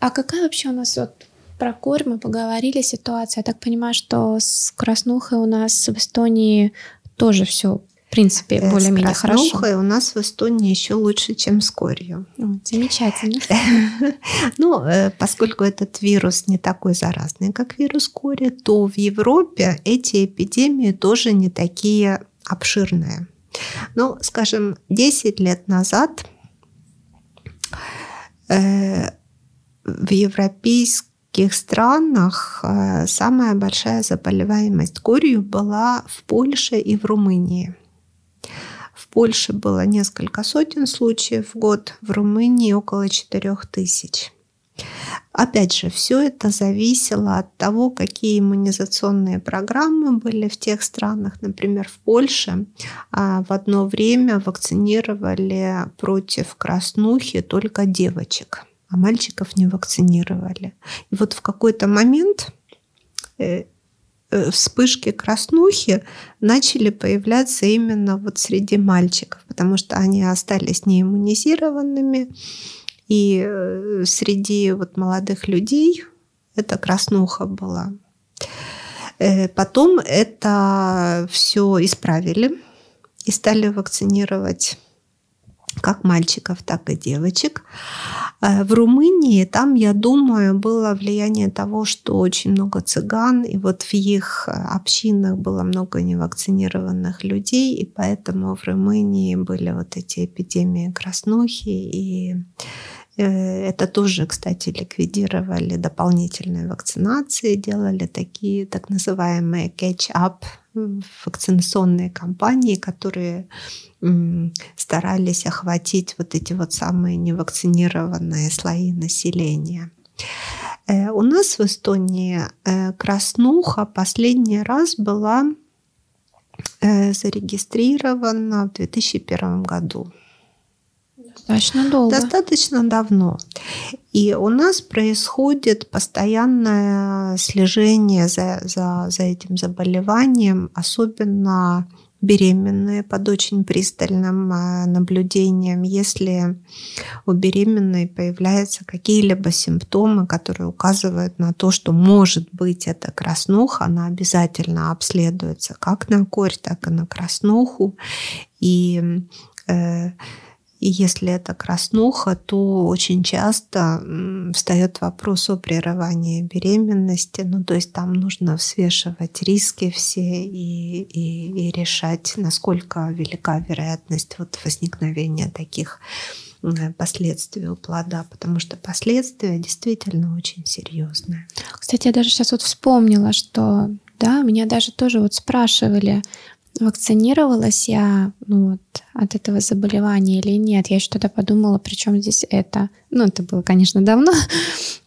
А какая вообще у нас вот про корь мы поговорили ситуация. Я так понимаю, что с краснухой у нас в Эстонии тоже все в принципе, э, более-менее хорошо.
у нас в Эстонии еще лучше, чем с корью.
Замечательно.
Ну, э, поскольку этот вирус не такой заразный, как вирус кори, то в Европе эти эпидемии тоже не такие обширные. Ну, скажем, 10 лет назад э, в европейских странах самая большая заболеваемость корью была в Польше и в Румынии. Польше было несколько сотен случаев в год, в Румынии около 4 тысяч. Опять же, все это зависело от того, какие иммунизационные программы были в тех странах. Например, в Польше а, в одно время вакцинировали против краснухи только девочек, а мальчиков не вакцинировали. И вот в какой-то момент Э, вспышки краснухи начали появляться именно вот среди мальчиков, потому что они остались неиммунизированными, и э, среди вот молодых людей эта краснуха была. Э, потом это все исправили и стали вакцинировать как мальчиков, так и девочек. Э, в Румынии там, я думаю, было влияние того, что очень много цыган, и вот в их э, общинах было много невакцинированных людей, и поэтому в Румынии были вот эти эпидемии краснухи, и э, это тоже, кстати, ликвидировали дополнительные вакцинации, делали такие так называемые catch-up вакцинационные кампании, которые старались охватить вот эти вот самые невакцинированные слои населения. Э, у нас в Эстонии э, краснуха последний раз была э, зарегистрирована в 2001 году.
Достаточно долго.
Достаточно давно. И у нас происходит постоянное слежение за, за, за этим заболеванием, особенно беременные под очень пристальным э, наблюдением. Если у беременной появляются какие-либо симптомы, которые указывают на то, что может быть это краснуха, она обязательно обследуется как на корь, так и на краснуху. И э, и если это краснуха, то очень часто встает вопрос о прерывании беременности. Ну, то есть там нужно взвешивать риски все и, и, и решать, насколько велика вероятность вот возникновения таких последствий у плода, потому что последствия действительно очень серьезные.
Кстати, я даже сейчас вот вспомнила, что да, меня даже тоже вот спрашивали, вакцинировалась я ну, вот, от этого заболевания или нет. Я что-то подумала, причем здесь это. Ну, это было, конечно, давно.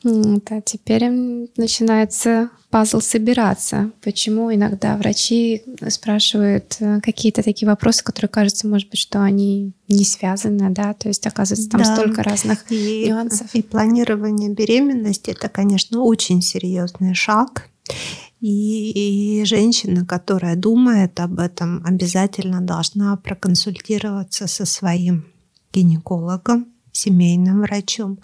Вот, а теперь начинается пазл собираться. Почему иногда врачи спрашивают э, какие-то такие вопросы, которые кажется, может быть, что они не связаны, да, то есть оказывается там да. столько разных и, нюансов.
И планирование беременности это, конечно, очень серьезный шаг. И, женщина, которая думает об этом, обязательно должна проконсультироваться со своим гинекологом, семейным врачом.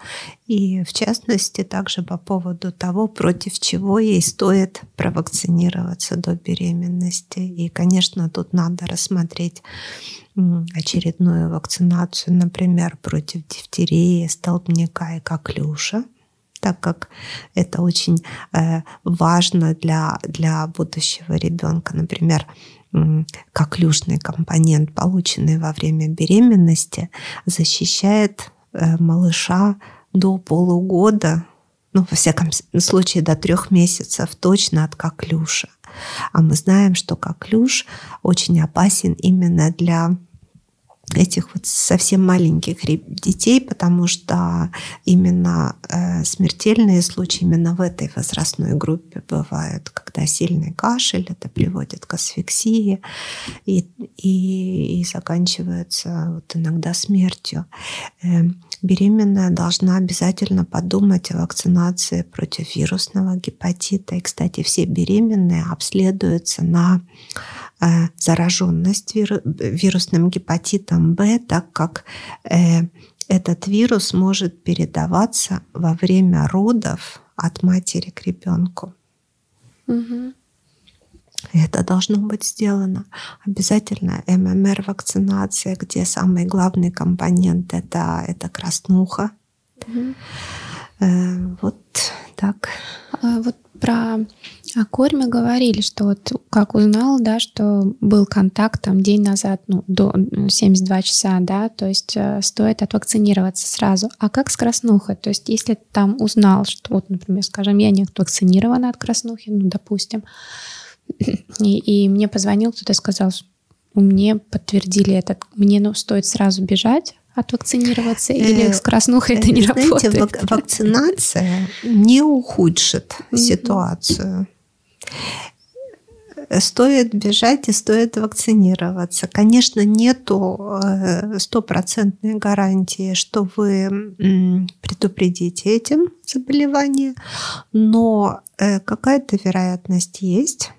И в частности также по поводу того, против чего ей стоит провакцинироваться до беременности. И, конечно, тут надо рассмотреть очередную вакцинацию, например, против дифтерии, столбняка и коклюша так как это очень э, важно для, для будущего ребенка. Например, коклюшный компонент, полученный во время беременности, защищает э, малыша до полугода, ну, во всяком случае, до трех месяцев точно от коклюша. А мы знаем, что коклюш очень опасен именно для этих вот совсем маленьких детей, потому что именно э, смертельные случаи именно в этой возрастной группе бывают, когда сильный кашель, это приводит к асфиксии и, и, и заканчивается вот иногда смертью. Э, беременная должна обязательно подумать о вакцинации против вирусного гепатита. И, кстати, все беременные обследуются на зараженность вирусным гепатитом Б, так как э, этот вирус может передаваться во время родов от матери к ребенку. Угу. Это должно быть сделано. Обязательно ММР-вакцинация, где самый главный компонент это, это краснуха. Угу. Э, вот так.
А вот про корь мы говорили, что вот как узнал, да, что был контакт там день назад, ну, до 72 часа, да, то есть э, стоит отвакцинироваться сразу. А как с краснухой? То есть если там узнал, что вот, например, скажем, я не вакцинирована от краснухи, ну, допустим, и, и мне позвонил кто-то и сказал, мне подтвердили это, мне ну, стоит сразу бежать, отвакцинироваться или с краснухой это не Знаете,
работает? вакцинация не ухудшит ситуацию. Стоит бежать и стоит вакцинироваться. Конечно, нету э, стопроцентной гарантии, что вы предупредите этим заболевание, но э, какая-то вероятность есть.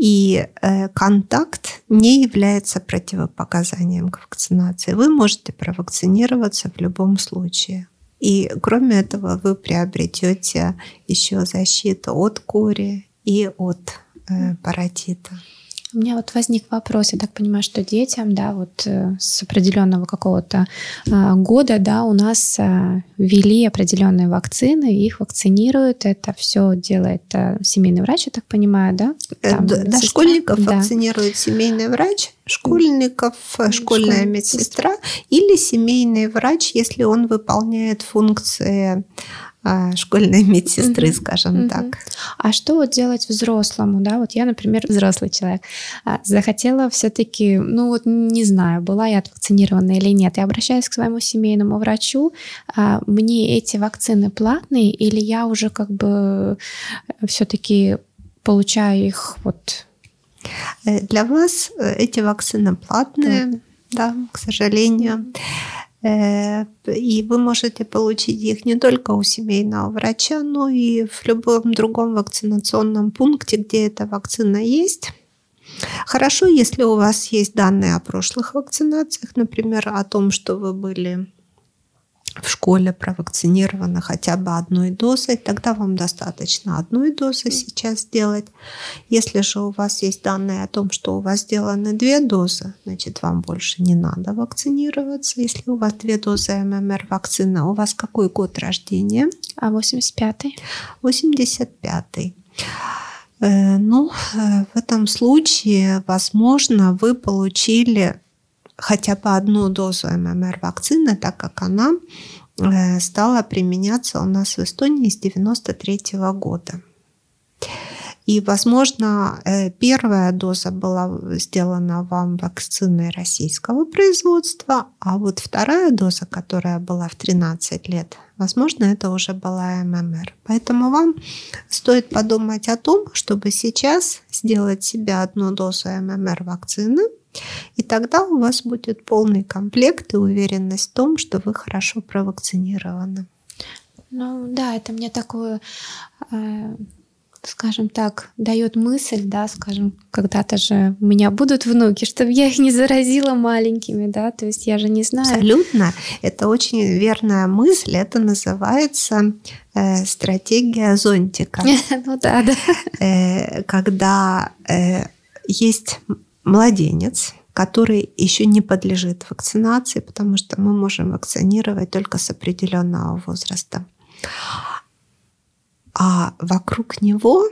И э, контакт не является противопоказанием к вакцинации. Вы можете провакцинироваться в любом случае. И кроме этого вы приобретете еще защиту от кори и от э, паротита.
У меня вот возник вопрос, я так понимаю, что детям, да, вот э, с определенного какого-то а, года, да, у нас а, ввели определенные вакцины, их вакцинируют, это все делает а, семейный врач, я так понимаю, да?
Там, Дошкольников да. вакцинирует семейный врач, школьников, школьная, школьная медсестра или семейный врач, если он выполняет функции школьной медсестры, mm-hmm. скажем mm-hmm. так.
А что вот делать взрослому, да? Вот я, например, взрослый человек, а, захотела все-таки, ну вот не знаю, была я вакцинирована или нет. Я обращаюсь к своему семейному врачу. А, мне эти вакцины платные или я уже как бы все-таки получаю их вот
Э, для вас э, эти вакцины платные, да, да к сожалению. Э, и вы можете получить их не только у семейного врача, но и в любом другом вакцинационном пункте, где эта вакцина есть. Хорошо, если у вас есть данные о прошлых вакцинациях, например, о том, что вы были в школе провакцинировано хотя бы одной дозой, тогда вам достаточно одной дозы сейчас сделать. Если же у вас есть данные о том, что у вас сделаны две дозы, значит, вам больше не надо вакцинироваться. Если у вас две дозы ММР вакцины, у вас какой год рождения?
А 85-й?
85-й. Э, ну, э, в этом случае, возможно, вы получили хотя бы одну дозу ММР вакцины, так как она э, стала применяться у нас в Эстонии с 93 года. И, возможно, э, первая доза была сделана вам вакциной российского производства, а вот вторая доза, которая была в 13 лет, возможно, это уже была ММР. Поэтому вам стоит подумать о том, чтобы сейчас сделать себе одну дозу ММР вакцины – и тогда у вас будет полный комплект и уверенность в том, что вы хорошо провакцинированы.
Ну да, это мне такую, э, скажем так, дает мысль, да, скажем, когда-то же у меня будут внуки, чтобы я их не заразила маленькими, да, то есть я же не знаю.
Абсолютно, это очень верная мысль, это называется э, стратегия зонтика.
Ну да, да.
Э, когда э, есть младенец, который еще не подлежит вакцинации, потому что мы можем вакцинировать только с определенного возраста. А вокруг него,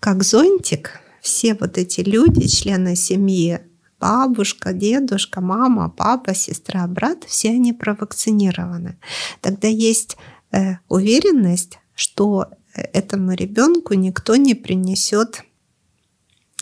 как зонтик, все вот эти люди, члены семьи, бабушка, дедушка, мама, папа, сестра, брат, все они провакцинированы. Тогда есть э, уверенность, что э, этому ребенку никто не принесет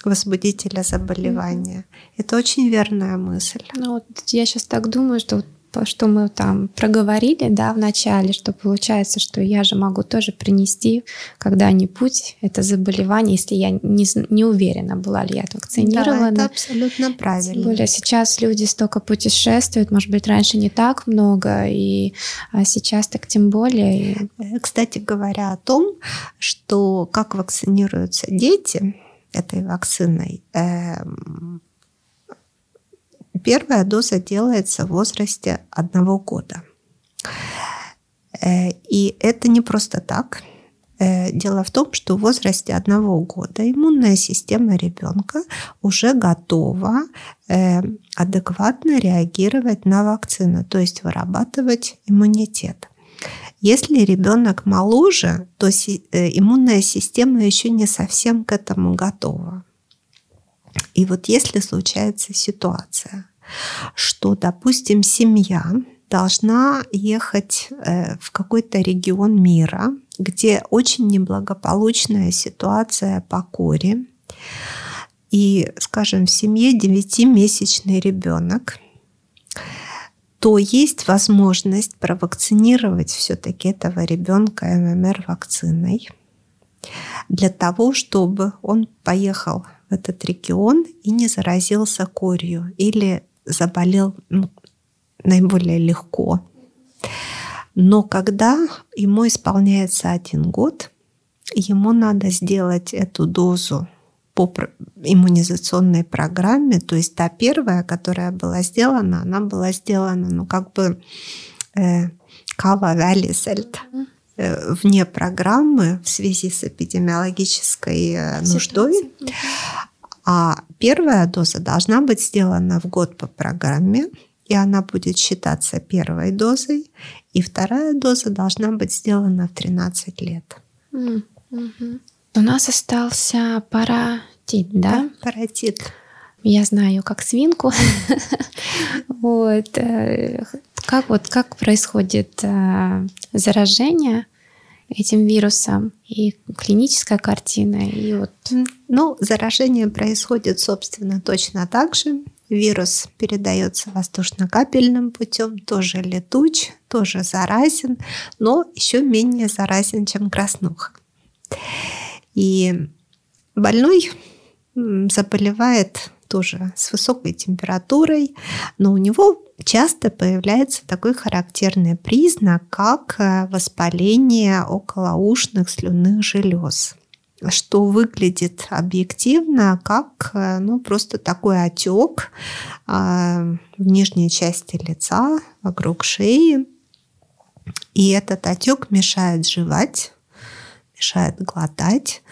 возбудителя заболевания. Mm-hmm. Это очень верная мысль.
Ну, вот я сейчас так думаю, что что мы там проговорили, да, в начале, что получается, что я же могу тоже принести когда-нибудь это заболевание, если я не, не уверена, была ли я вакцинирована.
Да, это абсолютно правильно.
Тем более сейчас люди столько путешествуют, может быть, раньше не так много, и а сейчас так тем более.
Э, кстати говоря о том, что как вакцинируются дети, этой вакциной. Эм, первая доза делается в возрасте одного года. Э, и это не просто так. Э, дело в том, что в возрасте одного года иммунная система ребенка уже готова э, адекватно реагировать на вакцину, то есть вырабатывать иммунитет. Если ребенок моложе, то э, иммунная система еще не совсем к этому готова. И вот если случается ситуация, что, допустим, семья должна ехать э, в какой-то регион мира, где очень неблагополучная ситуация по коре, и, скажем, в семье 9-месячный ребенок – то есть возможность провакцинировать все-таки этого ребенка ММР вакциной для того, чтобы он поехал в этот регион и не заразился корью или заболел ну, наиболее легко. Но когда ему исполняется один год, ему надо сделать эту дозу по иммунизационной программе, то есть та первая, которая была сделана, она была сделана, ну, как бы э, кава вялисельт э, вне программы в связи с эпидемиологической э, нуждой. А первая доза должна быть сделана в год по программе, и она будет считаться первой дозой, и вторая доза должна быть сделана в 13 лет.
Mm-hmm. У нас остался паратит, да?
да паратит.
я знаю как свинку. Вот. Э, как вот как происходит э, заражение этим вирусом и клиническая картина и вот.
Ну, заражение происходит, собственно, точно так же. Вирус передается воздушно-капельным путем, тоже летуч, тоже заразен, но еще менее заразен, чем краснуха. И больной заболевает тоже с высокой температурой, но у него часто появляется такой характерный признак, как э, воспаление околоушных слюнных желез что выглядит объективно как э, ну, просто такой отек а, в нижней части лица, вокруг шеи. И этот отек мешает жевать, мешает глотать.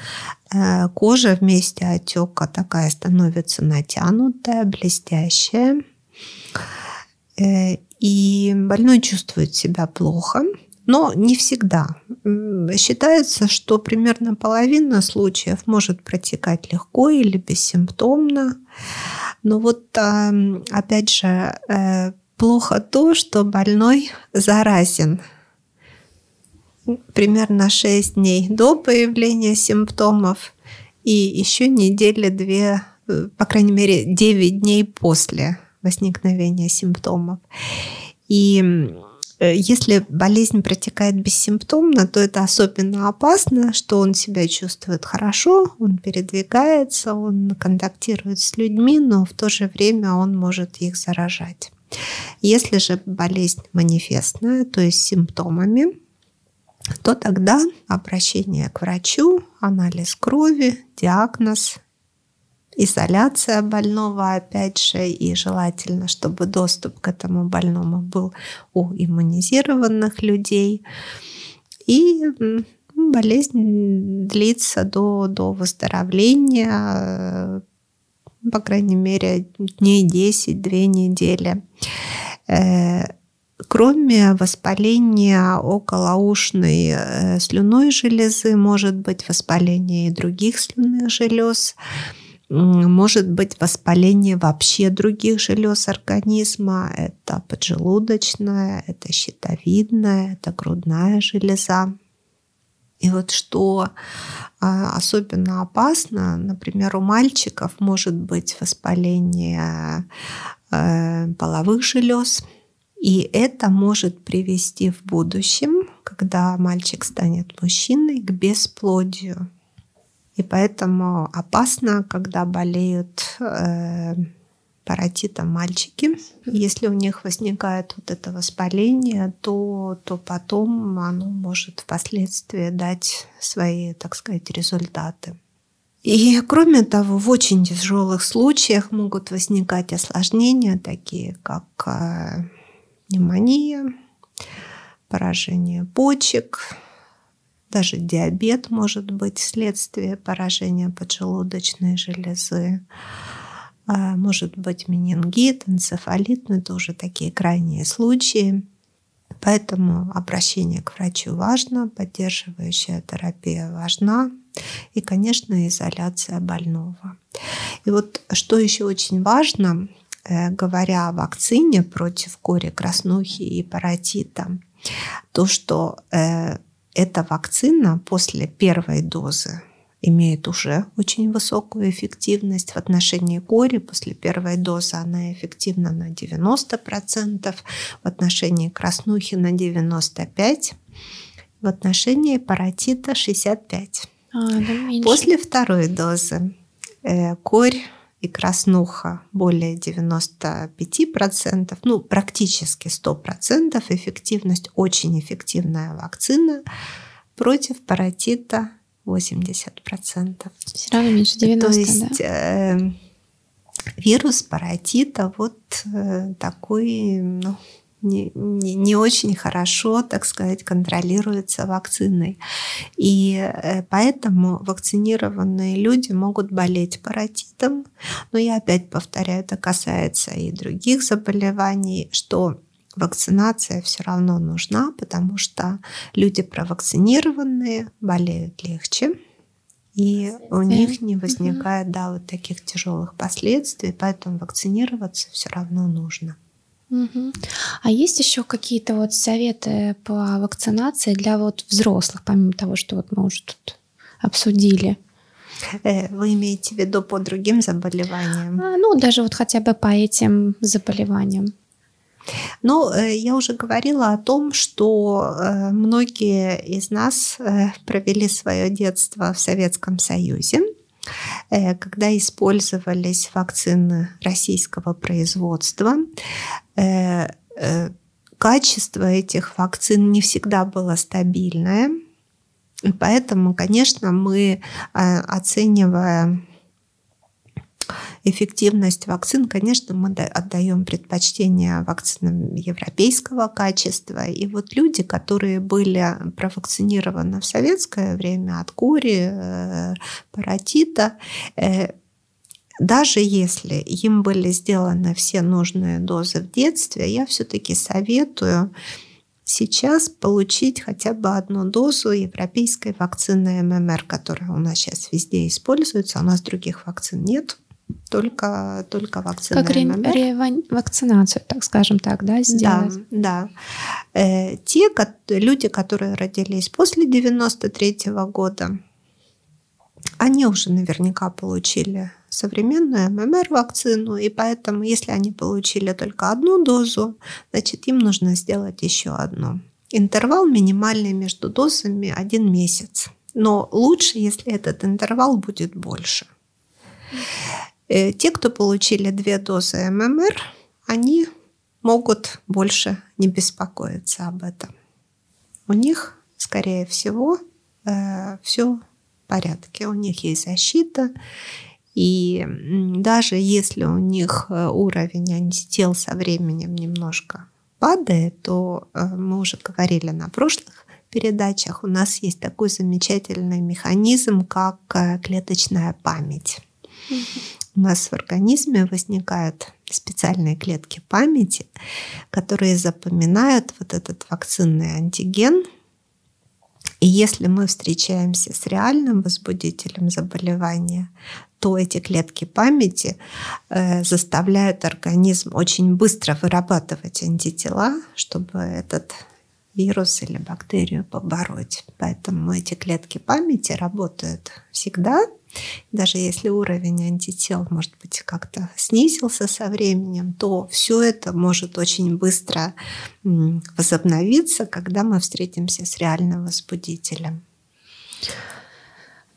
Э, кожа вместе отека такая становится натянутая, блестящая. Э, и больной чувствует себя плохо, но не всегда. Считается, что примерно половина случаев может протекать легко или бессимптомно. Но вот опять же, э, плохо то, что больной заразен примерно 6 дней до появления симптомов и еще недели-две, э, по крайней мере, 9 дней после возникновения симптомов. И э, если болезнь протекает бессимптомно, то это особенно опасно, что он себя чувствует хорошо, он передвигается, он контактирует с людьми, но в то же время он может их заражать. Если же болезнь манифестная, то есть с симптомами, то тогда обращение к врачу, анализ крови, диагноз, изоляция больного, опять же, и желательно, чтобы доступ к этому больному был у иммунизированных людей. И болезнь длится до, до выздоровления, по крайней мере, дней 10, две недели. Кроме воспаления околоушной э, слюной железы, может быть воспаление и других слюнных желез, может быть воспаление вообще других желез организма. Это поджелудочная, это щитовидная, это грудная железа. И вот что а, особенно опасно, например, у мальчиков может быть воспаление э, половых желез, и это может привести в будущем, когда мальчик станет мужчиной, к бесплодию. И поэтому опасно, когда болеют э, паротитом мальчики. Если у них возникает вот это воспаление, то, то потом оно может впоследствии дать свои, так сказать, результаты. И кроме того, в очень тяжелых случаях могут возникать осложнения, такие как э, пневмония, поражение почек, даже диабет может быть вследствие поражения поджелудочной железы, а, может быть менингит, энцефалит, но это уже такие крайние случаи. Поэтому обращение к врачу важно, поддерживающая терапия важна и, конечно, изоляция больного. И вот что еще очень важно, говоря о вакцине против кори, краснухи и паротита, то, что э, эта вакцина после первой дозы имеет уже очень высокую эффективность в отношении кори. После первой дозы она эффективна на 90%, в отношении краснухи на 95%, в отношении паротита 65%. А, да После второй дозы э, корь и краснуха более 95%, ну практически 100%, эффективность, очень эффективная вакцина против паротита 80%.
Все равно меньше 90%,
То есть,
да?
э, вирус паротита вот э, такой, ну, не, не, не очень хорошо, так сказать, контролируется вакциной. И э, поэтому вакцинированные люди могут болеть паротитом. Но я опять повторяю, это касается и других заболеваний, что вакцинация все равно нужна, потому что люди провакцинированные болеют легче, и у них не возникает, да, вот таких тяжелых последствий, поэтому вакцинироваться все равно нужно.
Угу. А есть еще какие-то вот советы по вакцинации для вот взрослых, помимо того, что вот мы уже тут обсудили?
Э, вы имеете в виду по другим заболеваниям?
А, ну, даже вот хотя бы по этим заболеваниям.
Ну, э, я уже говорила о том, что э, многие из нас провели свое детство в Советском Союзе, когда использовались вакцины российского производства. Качество этих вакцин не всегда было стабильное. И поэтому, конечно, мы, э, оценивая эффективность вакцин, конечно, мы отдаем предпочтение вакцинам европейского качества. И вот люди, которые были провакцинированы в советское время от кори, э, паротита, э, даже если им были сделаны все нужные дозы в детстве, я все-таки советую сейчас получить хотя бы одну дозу европейской вакцины ММР, которая у нас сейчас везде используется. У нас других вакцин нет, только, только вакцина
как ММР. ревакцинацию, так скажем так, да, сделать?
Да, да. Э, те люди, которые родились после 93 -го года, они уже наверняка получили современную ММР-вакцину, и поэтому, если они получили только одну дозу, значит, им нужно сделать еще одну. Интервал минимальный между дозами один месяц. Но лучше, если этот интервал будет больше. Э, те, кто получили две дозы ММР, они могут больше не беспокоиться об этом. У них, скорее всего, э, все в порядке. У них есть защита, и даже если у них э, уровень антител со временем немножко падает, то мы уже говорили на прошлых передачах, у нас есть такой замечательный механизм, как клеточная память. У нас в организме возникают специальные клетки памяти, которые запоминают вот этот вакцинный антиген, и если мы встречаемся с реальным возбудителем заболевания, то эти клетки памяти э, заставляют организм очень быстро вырабатывать антитела, чтобы этот вирус или бактерию побороть. Поэтому эти клетки памяти работают всегда, даже если уровень антител, может быть, как-то снизился со временем, то все это может очень быстро возобновиться, когда мы встретимся с реальным возбудителем.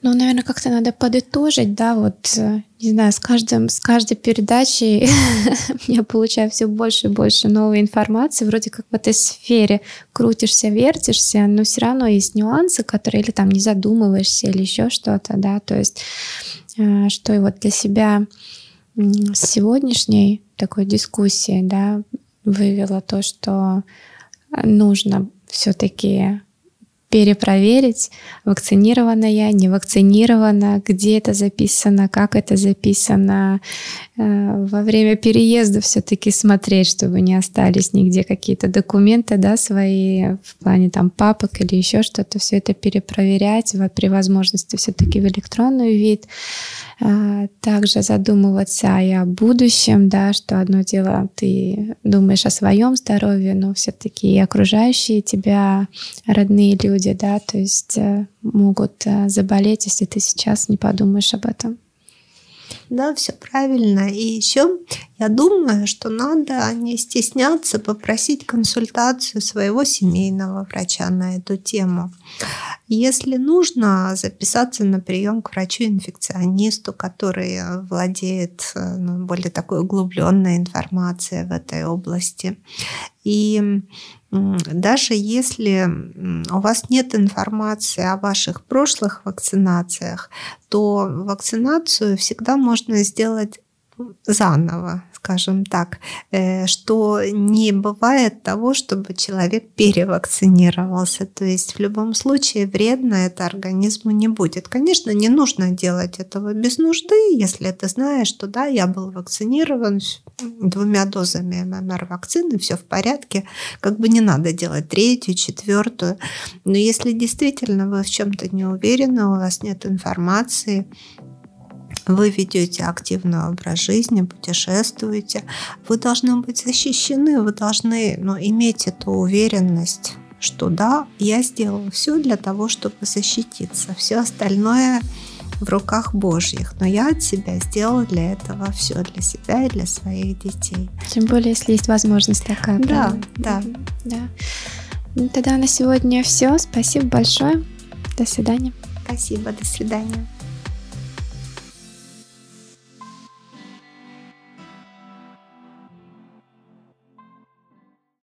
Ну, наверное, как-то надо подытожить, да, вот, э, не знаю, с, каждым, с каждой передачей я получаю все больше и больше новой информации, вроде как в этой сфере крутишься, вертишься, но все равно есть нюансы, которые или там не задумываешься, или еще что-то, да, то есть э, что и вот для себя с сегодняшней такой дискуссии, да, вывела то, что нужно все-таки перепроверить, вакцинирована я, не вакцинирована, где это записано, как это записано. Э, во время переезда все-таки смотреть, чтобы не остались нигде какие-то документы да, свои в плане там папок или еще что-то, все это перепроверять при возможности все-таки в электронный вид. А, также задумываться и о будущем, да, что одно дело ты думаешь о своем здоровье, но все-таки и окружающие тебя родные люди, да, то есть э, могут э, заболеть, если ты сейчас не подумаешь об этом.
Да, все правильно. И еще я думаю, что надо не стесняться попросить консультацию своего семейного врача на эту тему. Если нужно, записаться на прием к врачу-инфекционисту, который владеет ну, более такой углубленной информацией в этой области. И даже если у вас нет информации о ваших прошлых вакцинациях, то вакцинацию всегда можно сделать заново, скажем так, э, что не бывает того, чтобы человек перевакцинировался. То есть в любом случае вредно это организму не будет. Конечно, не нужно делать этого без нужды, если ты знаешь, что да, я был вакцинирован двумя дозами ММР вакцины, все в порядке, как бы не надо делать третью, четвертую. Но если действительно вы в чем-то не уверены, у вас нет информации, вы ведете активный образ жизни, путешествуете, вы должны быть защищены, вы должны ну, иметь эту уверенность, что да, я сделал все для того, чтобы защититься. Все остальное в руках Божьих. Но я от себя сделала для этого все, для себя и для своих детей.
Тем более, если есть возможность такая.
Да, да.
да. Ну, тогда на сегодня все. Спасибо большое. До свидания.
Спасибо, до свидания.